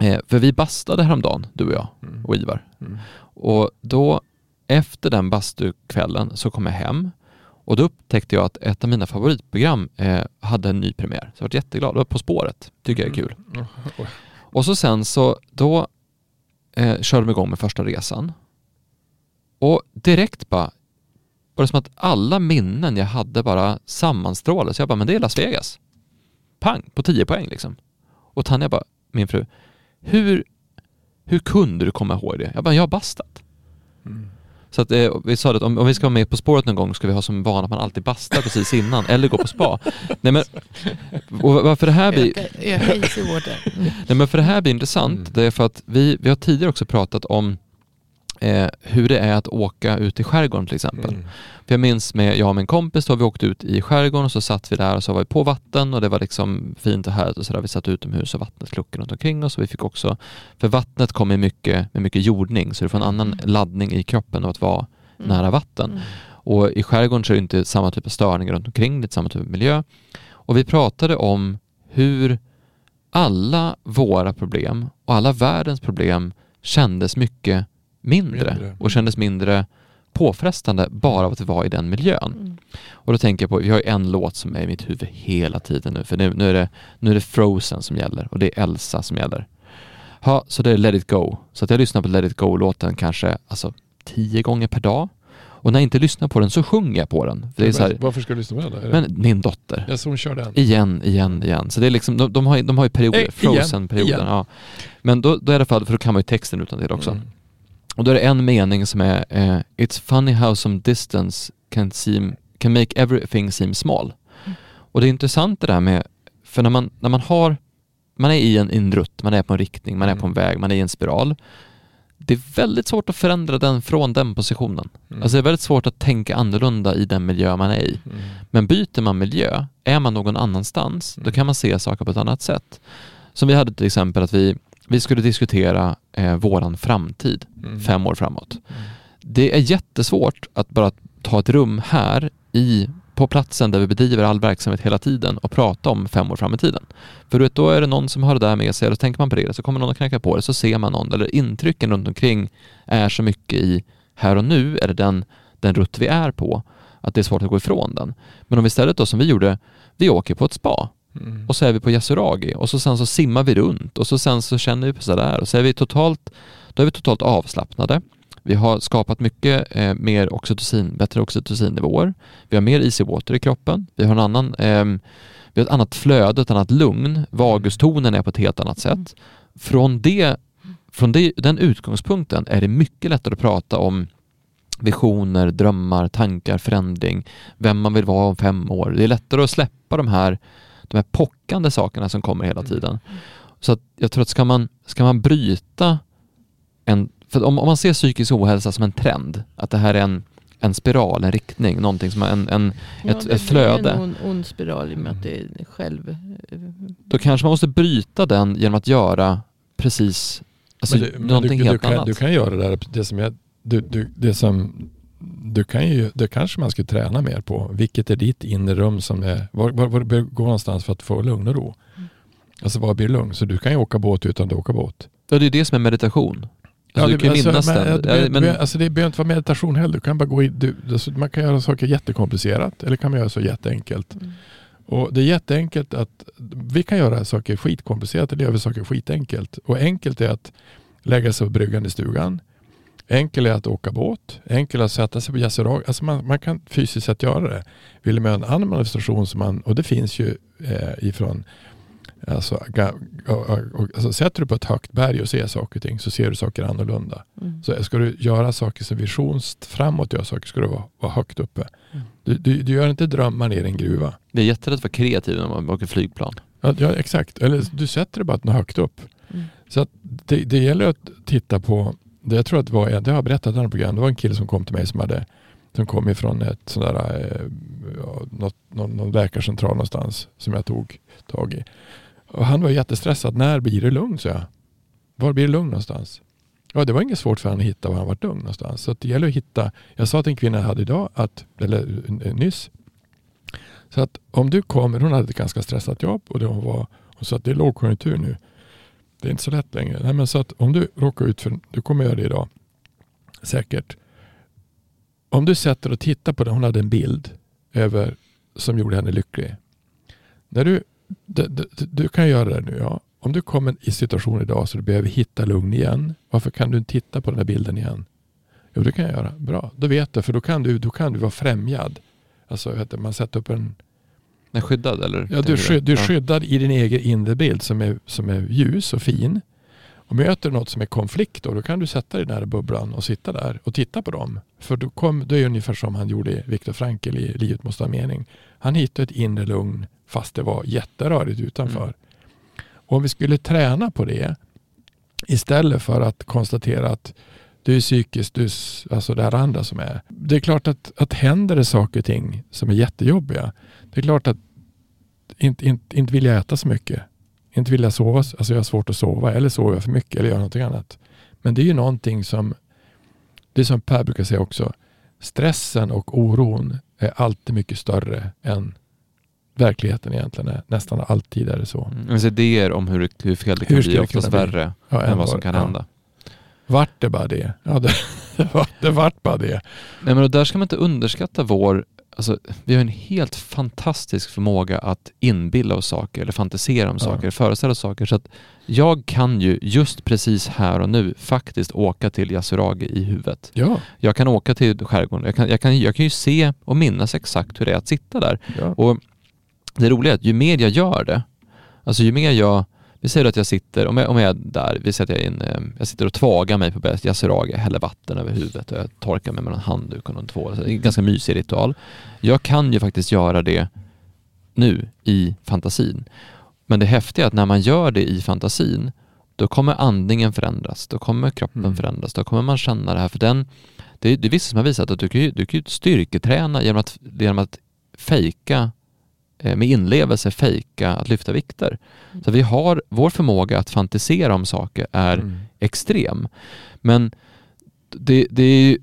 eh, för vi bastade häromdagen, du och jag Mm. och Ivar. Mm. Och då efter den bastukvällen så kom jag hem och då upptäckte jag att ett av mina favoritprogram eh, hade en ny premiär. Så jag var jätteglad. Det var På spåret. Tycker jag är kul. Mm. Oj. Och så sen så då eh, körde de igång med första resan. Och direkt bara var det som att alla minnen jag hade bara sammanstrålades. Jag bara, men det är Las Vegas. Pang, på 10 poäng liksom. Och Tanja bara, min fru, hur, hur kunde du komma ihåg det? Jag bara, jag har bastat. Mm. Så att, eh, vi sa att om, om vi ska vara med På spåret någon gång ska vi ha som vana att man alltid bastar precis innan eller gå på spa. Nej men, och varför det här blir... Nej, men för det här blir intressant, Mm. det är för att vi, vi har tidigare också pratat om eh, hur det är att åka ut i skärgården till exempel. Mm. För jag minns med jag och min kompis, då har vi åkt ut i skärgården och så satt vi där och så var vi på vatten och det var liksom fint och härligt och så där. Vi satt utomhus och vattnet kluckade runt omkring oss och vi fick också, för vattnet kommer mycket, med mycket jordning så du får en annan Mm. laddning i kroppen av att vara Mm. nära vatten. Mm. Och i skärgården så är det inte samma typ av störningar runt omkring, det är inte samma typ av miljö. Och vi pratade om hur alla våra problem och alla världens problem kändes mycket mindre, Mindre. och kändes mindre påfrestande bara av att vi var i den miljön. Mm. Och då tänker jag på, vi har ju en låt som är i mitt huvud hela tiden nu, för nu, nu, är, det, nu är det Frozen som gäller och det är Elsa som gäller. Ja, så det är Let it go. Så att jag lyssnar på Let it go-låten kanske alltså, tio gånger per dag. Och när jag inte lyssnar på den så sjunger jag på den. För det är så här, Varför ska du lyssna på den? men min dotter. Ja, så hon kör den? Igen, igen, igen. Så det är liksom, de, de, har, ju- de har ju perioder, Eh, Frozen-perioden. Ja. Men då, då är det för, för då kan man ju texten utan till också. Mm. Och då är det en mening som är eh, It's funny how some distance can, seem, can make everything seem small. Mm. Och det är intressant det där med, för när man, när man har, man är i en, i en rutt, man är på en riktning, man är Mm. på en väg, man är i en spiral. det är väldigt svårt att förändra den från den positionen. Mm. Alltså det är väldigt svårt att tänka annorlunda i den miljö man är i. Mm. Men byter man miljö, är man någon annanstans, då Mm. kan man se saker på ett annat sätt. Som vi hade till exempel att vi, vi skulle diskutera eh, våran framtid Mm. fem år framåt. Mm. Det är jättesvårt att bara ta ett rum här i, på platsen där vi bedriver all verksamhet hela tiden och prata om fem år fram i tiden. För då är det någon som har det där med sig, och så tänker man på det, så kommer någon att knacka på det, så ser man någon, eller intrycken runt omkring är så mycket i här och nu, är det den, den rutt vi är på, att det är svårt att gå ifrån den. Men om vi istället då som vi gjorde, vi åker på ett spa Mm. och så är vi på Yasuragi och så sen så simmar vi runt och så sen så känner vi på sådär och så är vi totalt, då är vi totalt avslappnade. Vi har skapat mycket eh, mer oxytocin, bättre oxytocinnivåer. Vi har mer easy water i kroppen. Vi har en annan, eh, vi har ett annat flöde, ett annat lugn. Vagustonen är på ett helt annat sätt. Från, det, från det, den utgångspunkten är det mycket lättare att prata om visioner, drömmar, tankar, förändring, vem man vill vara om fem år. Det är lättare att släppa de här, de här pockande sakerna som kommer hela tiden. Så att jag tror att ska man, ska man bryta en, för om, om man ser psykisk ohälsa som en trend, att det här är en, en spiral, en riktning, någonting som är en, en, ett, det ett flöde. blir en ond, ond spiral i och med att det är själv... då kanske man måste bryta den genom att göra precis alltså, Men det- men någonting du, helt du kan, annat. Du kan göra det där, det som jag, du, du, det som du kan ju, det kanske man skulle träna mer på. Vilket är ditt inre rum som är, var, var, var du bör gå någonstans för att få lugn och ro? Mm. Alltså var blir lugn? Så du kan ju åka båt utan att åka båt. Ja, det är det som är meditation. Alltså, du det- kan ju minnas men, den. det behöver- Ja, men, det alltså det behöver inte vara meditation heller. Du kan bara gå i, du, alltså man kan göra saker jättekomplicerat eller kan man göra så jätteenkelt. Mm. Och det är jätteenkelt att vi kan göra saker skitkomplicerat eller gör vi saker skitenkelt. Och enkelt är att lägga sig på bryggan i stugan. Enkelt är att åka båt. Enkelt är att sätta sig på Yasuragi. Alltså man, man kan fysiskt sett göra det. Vill man göra en annan manifestation som man, och det finns ju eh, ifrån Alltså, alltså, sätter du på ett högt berg och ser saker och ting så ser du saker annorlunda. Mm. Så ska du göra saker som visions framåt, göra saker ska du vara, vara högt uppe. Mm. Du, du, du gör inte drömmar ner i en gruva. det är jättelätt att vara kreativ när man åker flygplan. Ja, ja exakt. Eller du sätter det bara högt upp. Mm. Så att det, det gäller att titta på, det jag tror att det var, det har jag berättat i andra program, det var en kille som kom till mig som hade som kom ifrån ett sån där, eh, ja, något, någon, någon läkarcentral någonstans som jag tog tag i. Och han var jättestressad. När blir det lugn? sa jag. Var blir det lugn någonstans? Ja, det var inget svårt för honom att hitta var han var lugn någonstans. Så det gäller att hitta. Jag sa till en kvinna jag hade idag, att, eller nyss. Så att om du kommer, hon hade ett ganska stressat jobb och det hon var, hon sa att det är lågkonjunktur nu. Det är inte så lätt längre. Nej, men så att om du råkar ut för, du kommer göra det idag, säkert. Om du sätter och tittar på det, hon hade en bild över som gjorde henne lycklig. När du, du, du, du kan göra det nu, ja. Om du kommer i situation idag så du behöver hitta lugn igen. Varför kan du inte titta på den här bilden igen? Jo, det kan jag göra. Bra, då vet du. För då kan du, då kan du vara främjad. Alltså, man sätter upp en... Är skyddad eller? Ja, du, är skydd, du är skyddad i din egen inre bild som är, som är ljus och fin. Och möter du något som är konflikt då, då kan du sätta dig i den här bubblan och sitta där och titta på dem. För då, kom, då är det ungefär som han gjorde Viktor Frankl i Livet måste ha mening. Han hittade ett inre lugn fast det var jätterörigt utanför. Mm. Och om vi skulle träna på det istället för att konstatera att du är psykiskt, du alltså det här andra som är. Det är klart att, att händer det saker och ting som är jättejobbiga. Det är klart att inte, inte, inte vill jag äta så mycket. Inte vill jag sova, alltså jag har svårt att sova eller sover jag för mycket eller gör någonting annat. Men det är ju någonting som, det är som Per brukar säga också, stressen och oron är alltid mycket större än verkligheten egentligen är. Nästan alltid är det så. Mm. Alltså idéer om hur, hur fel det kan Hur bli är oftast bli? värre Ja, än än vad som kan ja. hända. Vart det bara det? Ja, det, det, var, det vart bara det. Nej men där ska man inte underskatta vår, alltså vi har en helt fantastisk förmåga att inbilla oss saker eller fantisera om Ja. saker, föreställa oss saker. Så att jag kan ju just precis här och nu faktiskt åka till Yasuragi i huvudet. Ja, Jag kan åka till skärgården, jag kan, jag, kan, jag kan ju se och minnas exakt hur det är att sitta där. ja. Och det roliga är att ju mer jag gör det, alltså ju mer jag, vi säger att jag sitter, om jag, om jag är där, vi säger att jag, är in, eh, jag sitter och tvagar mig på berget Yasuragi, häller vatten över huvudet och jag torkar mig med någon handduk och någon tvål. Det är en ganska mysig ritual. Jag kan ju faktiskt göra det nu i fantasin. Men det häftiga är att när man gör det i fantasin, då kommer andningen förändras, då kommer kroppen Mm. förändras, då kommer man känna det här. För den, det, är- det är vissa som har visat att du kan ju, du kan ju styrketräna genom att, genom att fejka, med inlevelse fejka att lyfta vikter. Så vi har, vår förmåga att fantisera om saker är Mm. extrem. Men det, det är ju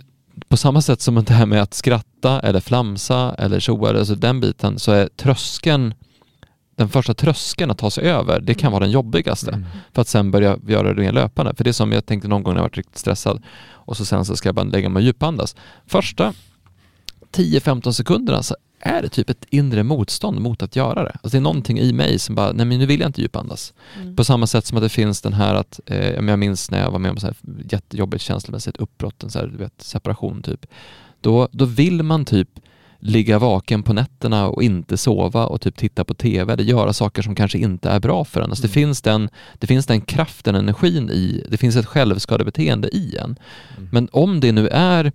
på samma sätt som det här med att skratta eller flamsa eller tjoa, alltså den biten, så är tröskeln, den första tröskeln att ta sig över, det kan vara den jobbigaste. Mm. För att sen börja göra det mer löpande. För det är som jag tänkte någon gång när jag varit riktigt stressad och så sen så ska jag bara lägga mig och djupandas. Första 10-15 sekunderna så är det typ ett inre motstånd mot att göra det. Alltså det är någonting i mig som bara, nej men nu vill jag inte djupandas. Mm. På samma sätt som att det finns den här att, eh, jag minns när jag var med om så här jättejobbigt känslomässigt uppbrott, en så här, du vet, separation typ. Då, då vill man typ ligga vaken på nätterna och inte sova och typ titta på TV eller göra saker som kanske inte är bra för en. Alltså det, Mm. finns den, det finns den kraften, energin i, det finns ett självskadebeteende i en. Mm. Men om det nu är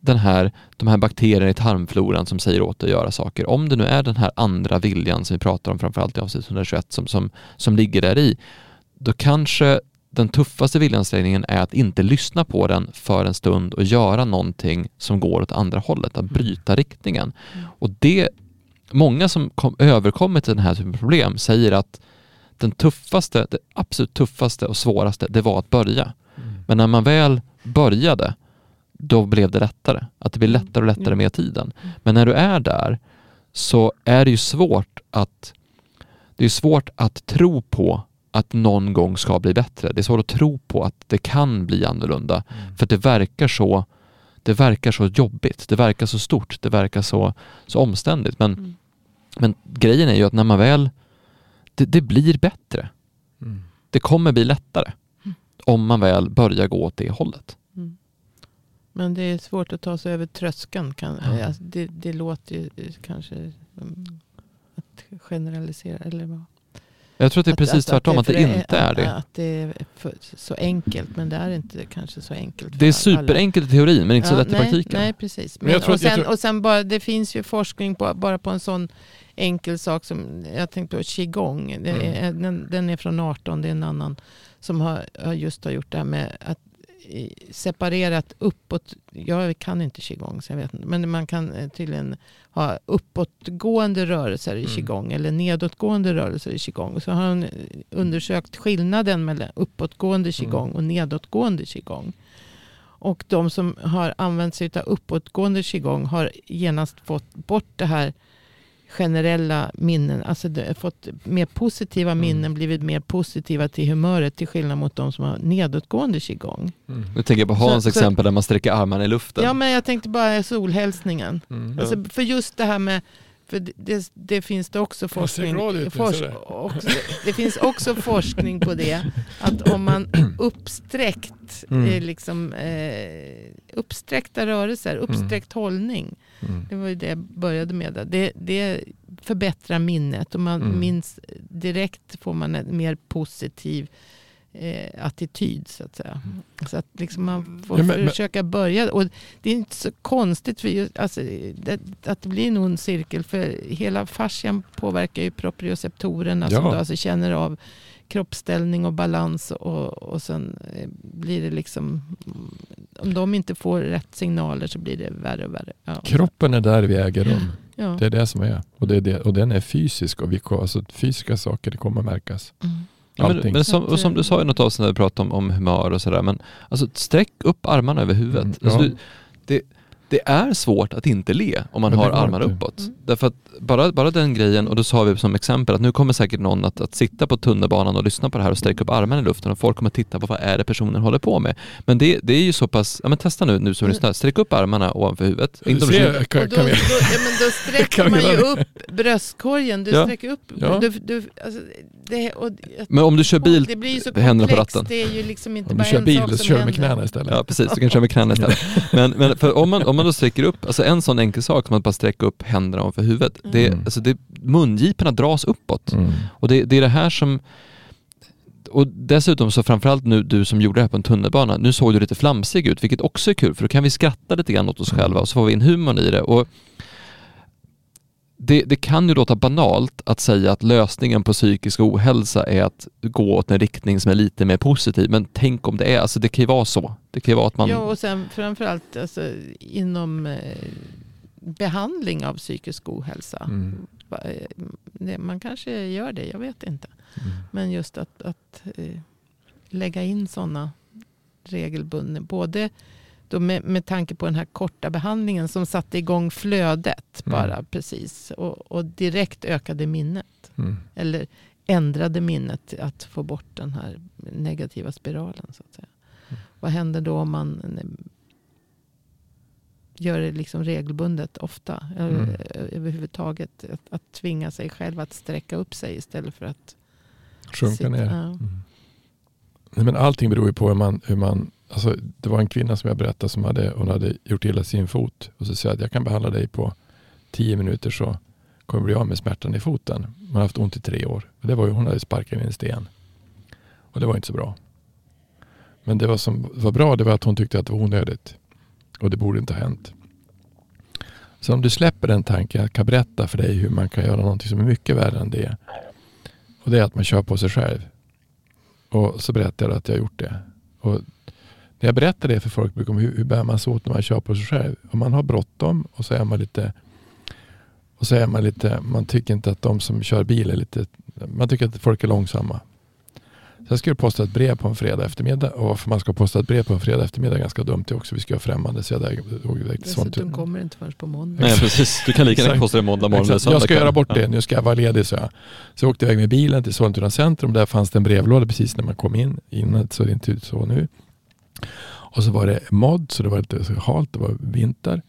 den här, de här bakterierna i tarmfloran som säger åt dig att göra saker, om det nu är den här andra viljan som vi pratar om framförallt i avsnitt 121 som, som, som ligger där i, då kanske den tuffaste viljansträngningen är att inte lyssna på den för en stund och göra någonting som går åt andra hållet, att bryta riktningen. Mm. Och det, många som kom, överkommit den här typen av problem säger att den tuffaste, det absolut tuffaste och svåraste, det var att börja. Mm. Men när man väl började, då blev det lättare. Att det blir Mm. lättare och lättare Mm. med tiden. Mm. Men när du är där så är det ju svårt att det är svårt att tro på att någon gång ska bli bättre. Det är svårt att tro på att det kan bli annorlunda. Mm. För att det verkar så det verkar så jobbigt, det verkar så stort, det verkar så, så omständigt. Men, Mm. men grejen är ju att när man väl, det, det blir bättre. Mm. Det kommer bli lättare Mm. om man väl börjar gå åt det hållet. Mm. Men det är svårt att ta sig över tröskeln. Kan, Ja. alltså, det, det låter ju eh, kanske mm, att generalisera. Eller vad? Jag tror att det är precis tvärtom, att det, för- inte är det. Att det är för, så enkelt. Men det är inte kanske så enkelt. Det är för alla. superenkelt i teorin men inte så Ja, lätt i nej, praktiken. Nej, precis. Men Men jag tror och, att- jag sen, tror- och sen bara, det finns ju forskning på, bara på en sån enkel sak som, jag tänkte på qigong. Det är, den, den är från 18, det är en annan som har, just har gjort det här med att separerat uppåt. Jag kan inte qigong så jag vet inte. Men man kan eh, tydligen ha uppåtgående rörelser i Mm. qigong. Eller nedåtgående rörelser i qigong. Så har han eh, undersökt skillnaden mellan uppåtgående qigong och nedåtgående qigong. Och de som har använt sig av uppåtgående qigong har genast fått bort det här generella minnen. Alltså fått mer positiva Mm. minnen, blivit mer positiva till humöret till skillnad mot de som har nedåtgående qigong. Mm. Nu tänker jag på Så- Hans så- exempel där man sträcker armarna i luften. Ja men jag tänkte bara solhälsningen. Mm. Alltså, för just det här med, för det, det, det finns det också forskning, ut, forsk, också, det finns också forskning på det, att om man uppsträckt, Mm. eh, liksom, eh, uppsträckta rörelser, uppsträckt hållning, Mm. det var ju det jag började med. Det, det förbättrar minnet och man Mm. minns direkt får man en mer positiv eh, attityd så att säga. Så att liksom man får Ja, men- men- försöka börja. Och det är inte så konstigt för just, alltså, det, att det blir en ond cirkel för hela fascian påverkar ju proprioceptorerna som Ja. då alltså känner av kroppsställning och balans och, och sen eh, blir det liksom om de inte får rätt signaler så blir det värre och värre. Ja. Kroppen är där vi äger rum. Ja. Det är det som är. Och, det är det. och den är fysisk. Och vi, alltså, fysiska saker det kommer märkas. Mm. Ja, men, men som, och som du sa i något avsnitt när vi pratade om, om humör och sådär, men alltså sträck upp armarna över huvudet. Mm, alltså, ja. du, det, det är svårt att inte le om man har det. uppåt. Mm. Därför att bara, bara den grejen, och då sa vi som exempel att nu kommer säkert någon att, att sitta på tunnelbanan och lyssna på det här och sträcka upp armarna i luften och folk kommer titta på vad är det personen håller på med. Men det, det är ju så pass, ja men testa nu, nu som Mm. lyssnar, sträck upp armarna ovanför huvudet. Inte om du Se, då, vi, då, ja, men då sträcker man ju upp bröstkorgen. Du Ja. sträcker upp. Ja. Du, du, alltså, det, och, men om du kör bil, det blir ju så händerna på ratten. Det är ju liksom inte om du bara kör bil så kör du med knäna istället. Ja precis, du kan köra med knäna istället. Men, men för om, man, om man då sträcker upp, alltså en sån enkel sak som att bara sträcka upp händerna ovanför huvudet. Det, Mm. alltså det, mungiporna dras uppåt. Mm. Och det, det är det här som och dessutom så framförallt nu du som gjorde det här på en tunnelbana, nu såg du lite flamsig ut, vilket också är kul för då kan vi skratta lite grann åt oss Mm. själva och så får vi in humorn i det. Och det, det kan ju låta banalt att säga att lösningen på psykisk ohälsa är att gå åt en riktning som är lite mer positiv. Men tänk om det är, alltså det kan ju vara så. Det kan ju vara att man... Ja, och sen framförallt alltså, inom eh, behandling av psykisk ohälsa. Mm. Eh, Man kanske gör det, jag vet inte. Mm. Men just att, att eh, lägga in sådana regelbundna, både då med, med tanke på den här korta behandlingen som satte igång flödet Mm. bara precis. Och, och direkt ökade minnet. Mm. Eller ändrade minnet att få bort den här negativa spiralen. Så att säga. Mm. Vad händer då om man eh, gör det liksom regelbundet ofta? Mm. eh, Överhuvudtaget att, att tvinga sig själv att sträcka upp sig istället för att Sjunka sitta- ner. Ja. Mm. Nej, men allting beror ju på hur man, hur man alltså, det var en kvinna som jag berättade som hade, hon hade gjort illa sin fot. Och så sa jag att jag kan behandla dig på tio minuter så kommer du bli av med smärtan i foten. Man har haft ont i tre år. Och det var ju, hon hade sparkat in en sten. Och det var inte så bra. Men det var som var bra det var att hon tyckte att det var onödigt. Och det borde inte ha hänt. Så om du släpper den tanken, jag kan berätta för dig hur man kan göra någonting som är mycket värre än det. Och det är att man kör på sig själv. Och så berättar jag att jag har gjort det. Och när jag berättar det för folk de, hur, hur bär man sig åt när man kör på sig själv? Om man har bråttom och så är man lite och så är man lite, man tycker inte att de som kör bil är lite, man tycker att folk är långsamma. Så jag skulle posta ett brev på en fredag eftermiddag och varför man ska posta ett brev på en fredag eftermiddag är ganska dumt det också. Vi ska ha främmande så jag där- drog iväg till sånt. Dessutom kommer det inte förrän på måndag. Nej precis, du kan lika gärna posta det måndag morgon Exakt. Jag ska göra bort det, nu ska jag vara ledig så jag. Så jag åkte iväg med bilen till Sollentuna centrum. Där fanns det en brevlåda precis när man kom in. Innan så det inte ut så nu. Och så var det modd så det var lite så halt, det var vinter.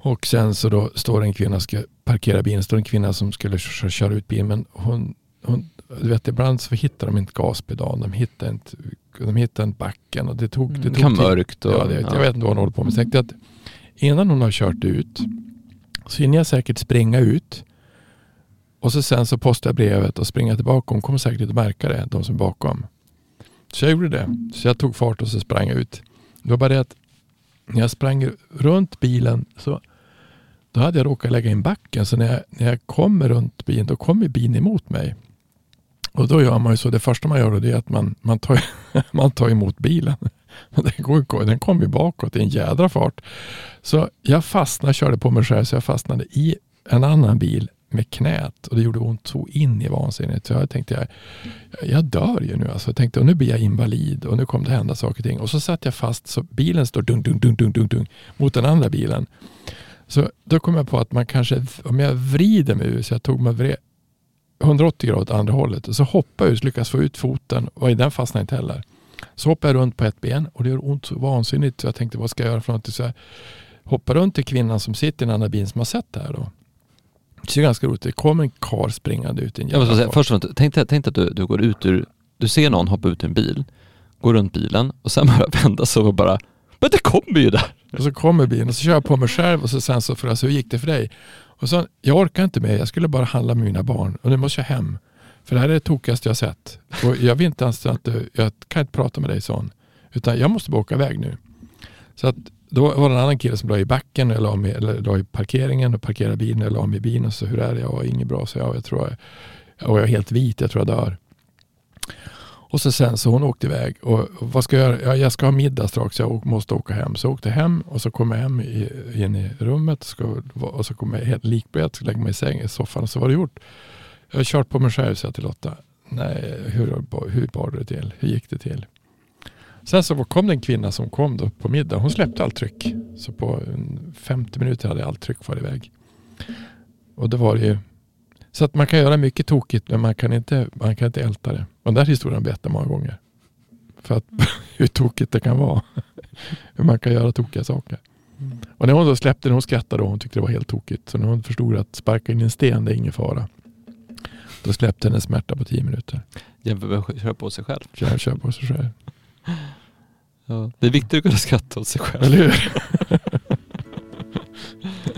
Och sen så då står en kvinna ska parkera bilen. står en kvinna som skulle kö- köra ut bilen. Men hon, hon du vet ibland så hittar de inte gaspedalen. De hittar inte, de hittar inte backen. Och det tog, det Mm. tog Det kan tid. mörkt och... Ja, det, Jag vet inte vad hon håller på med. Så jag tänkte att innan hon har kört ut så hinner jag säkert springa ut. Och så sen så postar jag brevet och springer tillbaka. Hon kommer säkert inte märka det, de som är bakom. Så jag gjorde det. Så jag tog fart och så sprang jag ut. Det var bara det att när jag sprang runt bilen så då hade jag råkat lägga in backen. Så när jag, när jag kommer runt bilen då kommer bilen emot mig. Och då gör man ju så. Det första man gör då det är att man, man, tar, man tar emot bilen. Den, går, den kom ju bakåt i en jädra fart. Så jag fastnade, körde på mig själv, så jag fastnade i en annan bil med knät och det gjorde ont så in i vansinnet. Så jag tänkte, jag, jag dör ju nu. Alltså. Jag tänkte, och nu blir jag invalid och nu kommer det hända saker och ting. Och så satt jag fast så bilen står dung, dung, dung, dung, dung, dung mot den andra bilen. Så då kom jag på att man kanske, om jag vrider mig ur, så jag tog mig vred 180 grader åt andra hållet och så hoppade jag ut, lyckas få ut foten och den fastnade inte heller. Så hoppade jag runt på ett ben och det gör ont så vansinnigt så jag tänkte vad ska jag göra för någonting? Så jag hoppade runt till kvinnan som sitter i en annan bil som har sett det här. Då. Det ser ganska roligt. Det kommer en kar springande ut i en jävla säga, först och främst, tänk, tänk att du, du går ut ur, du ser någon hoppa ut ur en bil, går runt bilen och sen bara vända sig och bara, men det kommer ju där! Och så kommer bilen och så kör jag på mig själv och så sen så frågar jag så hur gick det för dig? Och så, jag orkar inte mer, jag skulle bara handla med mina barn och nu måste jag hem. För det här är det tokigaste jag har sett. Och jag vill inte ens att du, jag kan inte prata med dig sån. Utan jag måste bara åka iväg nu. Så att då var det en annan kille som la i backen, eller la, eller la i parkeringen och parkerade bilen, eller la mig i bilen och så hur är det? Jag var inget bra, så jag, jag tror jag, och jag är helt vit, jag tror jag dör. Och så sen så hon åkte iväg och, vad ska jag göra? Ja, jag ska ha middag strax, jag måste åka hem. Så jag åkte hem och så kom jag hem i, in i rummet ska, och så kom jag helt likblöt, så lägga mig i sängen i soffan och så var det gjort. Jag har kört på mig själv, sa jag till Lotta. Nej, hur, hur bar det till? Hur gick det till? Sen så kom det en kvinna som kom då på middag. Hon släppte allt tryck. Så på en 50 minuter hade allt tryck varit iväg. Och det var det ju. Så att man kan göra mycket tokigt men man kan inte, man kan inte älta det. Och den där historien berättar jag många gånger. För att hur tokigt det kan vara. hur man kan göra tokiga saker. Och när hon då släppte den, hon skrattade och hon tyckte det var helt tokigt. Så när hon förstod att sparka in en sten, det är ingen fara. Då släppte hennes smärta på tio minuter. Jämfört med att köra på sig själv. Jag kör på sig själv. Ja. Det är viktigt att kunna skratta åt sig själv. Eller hur?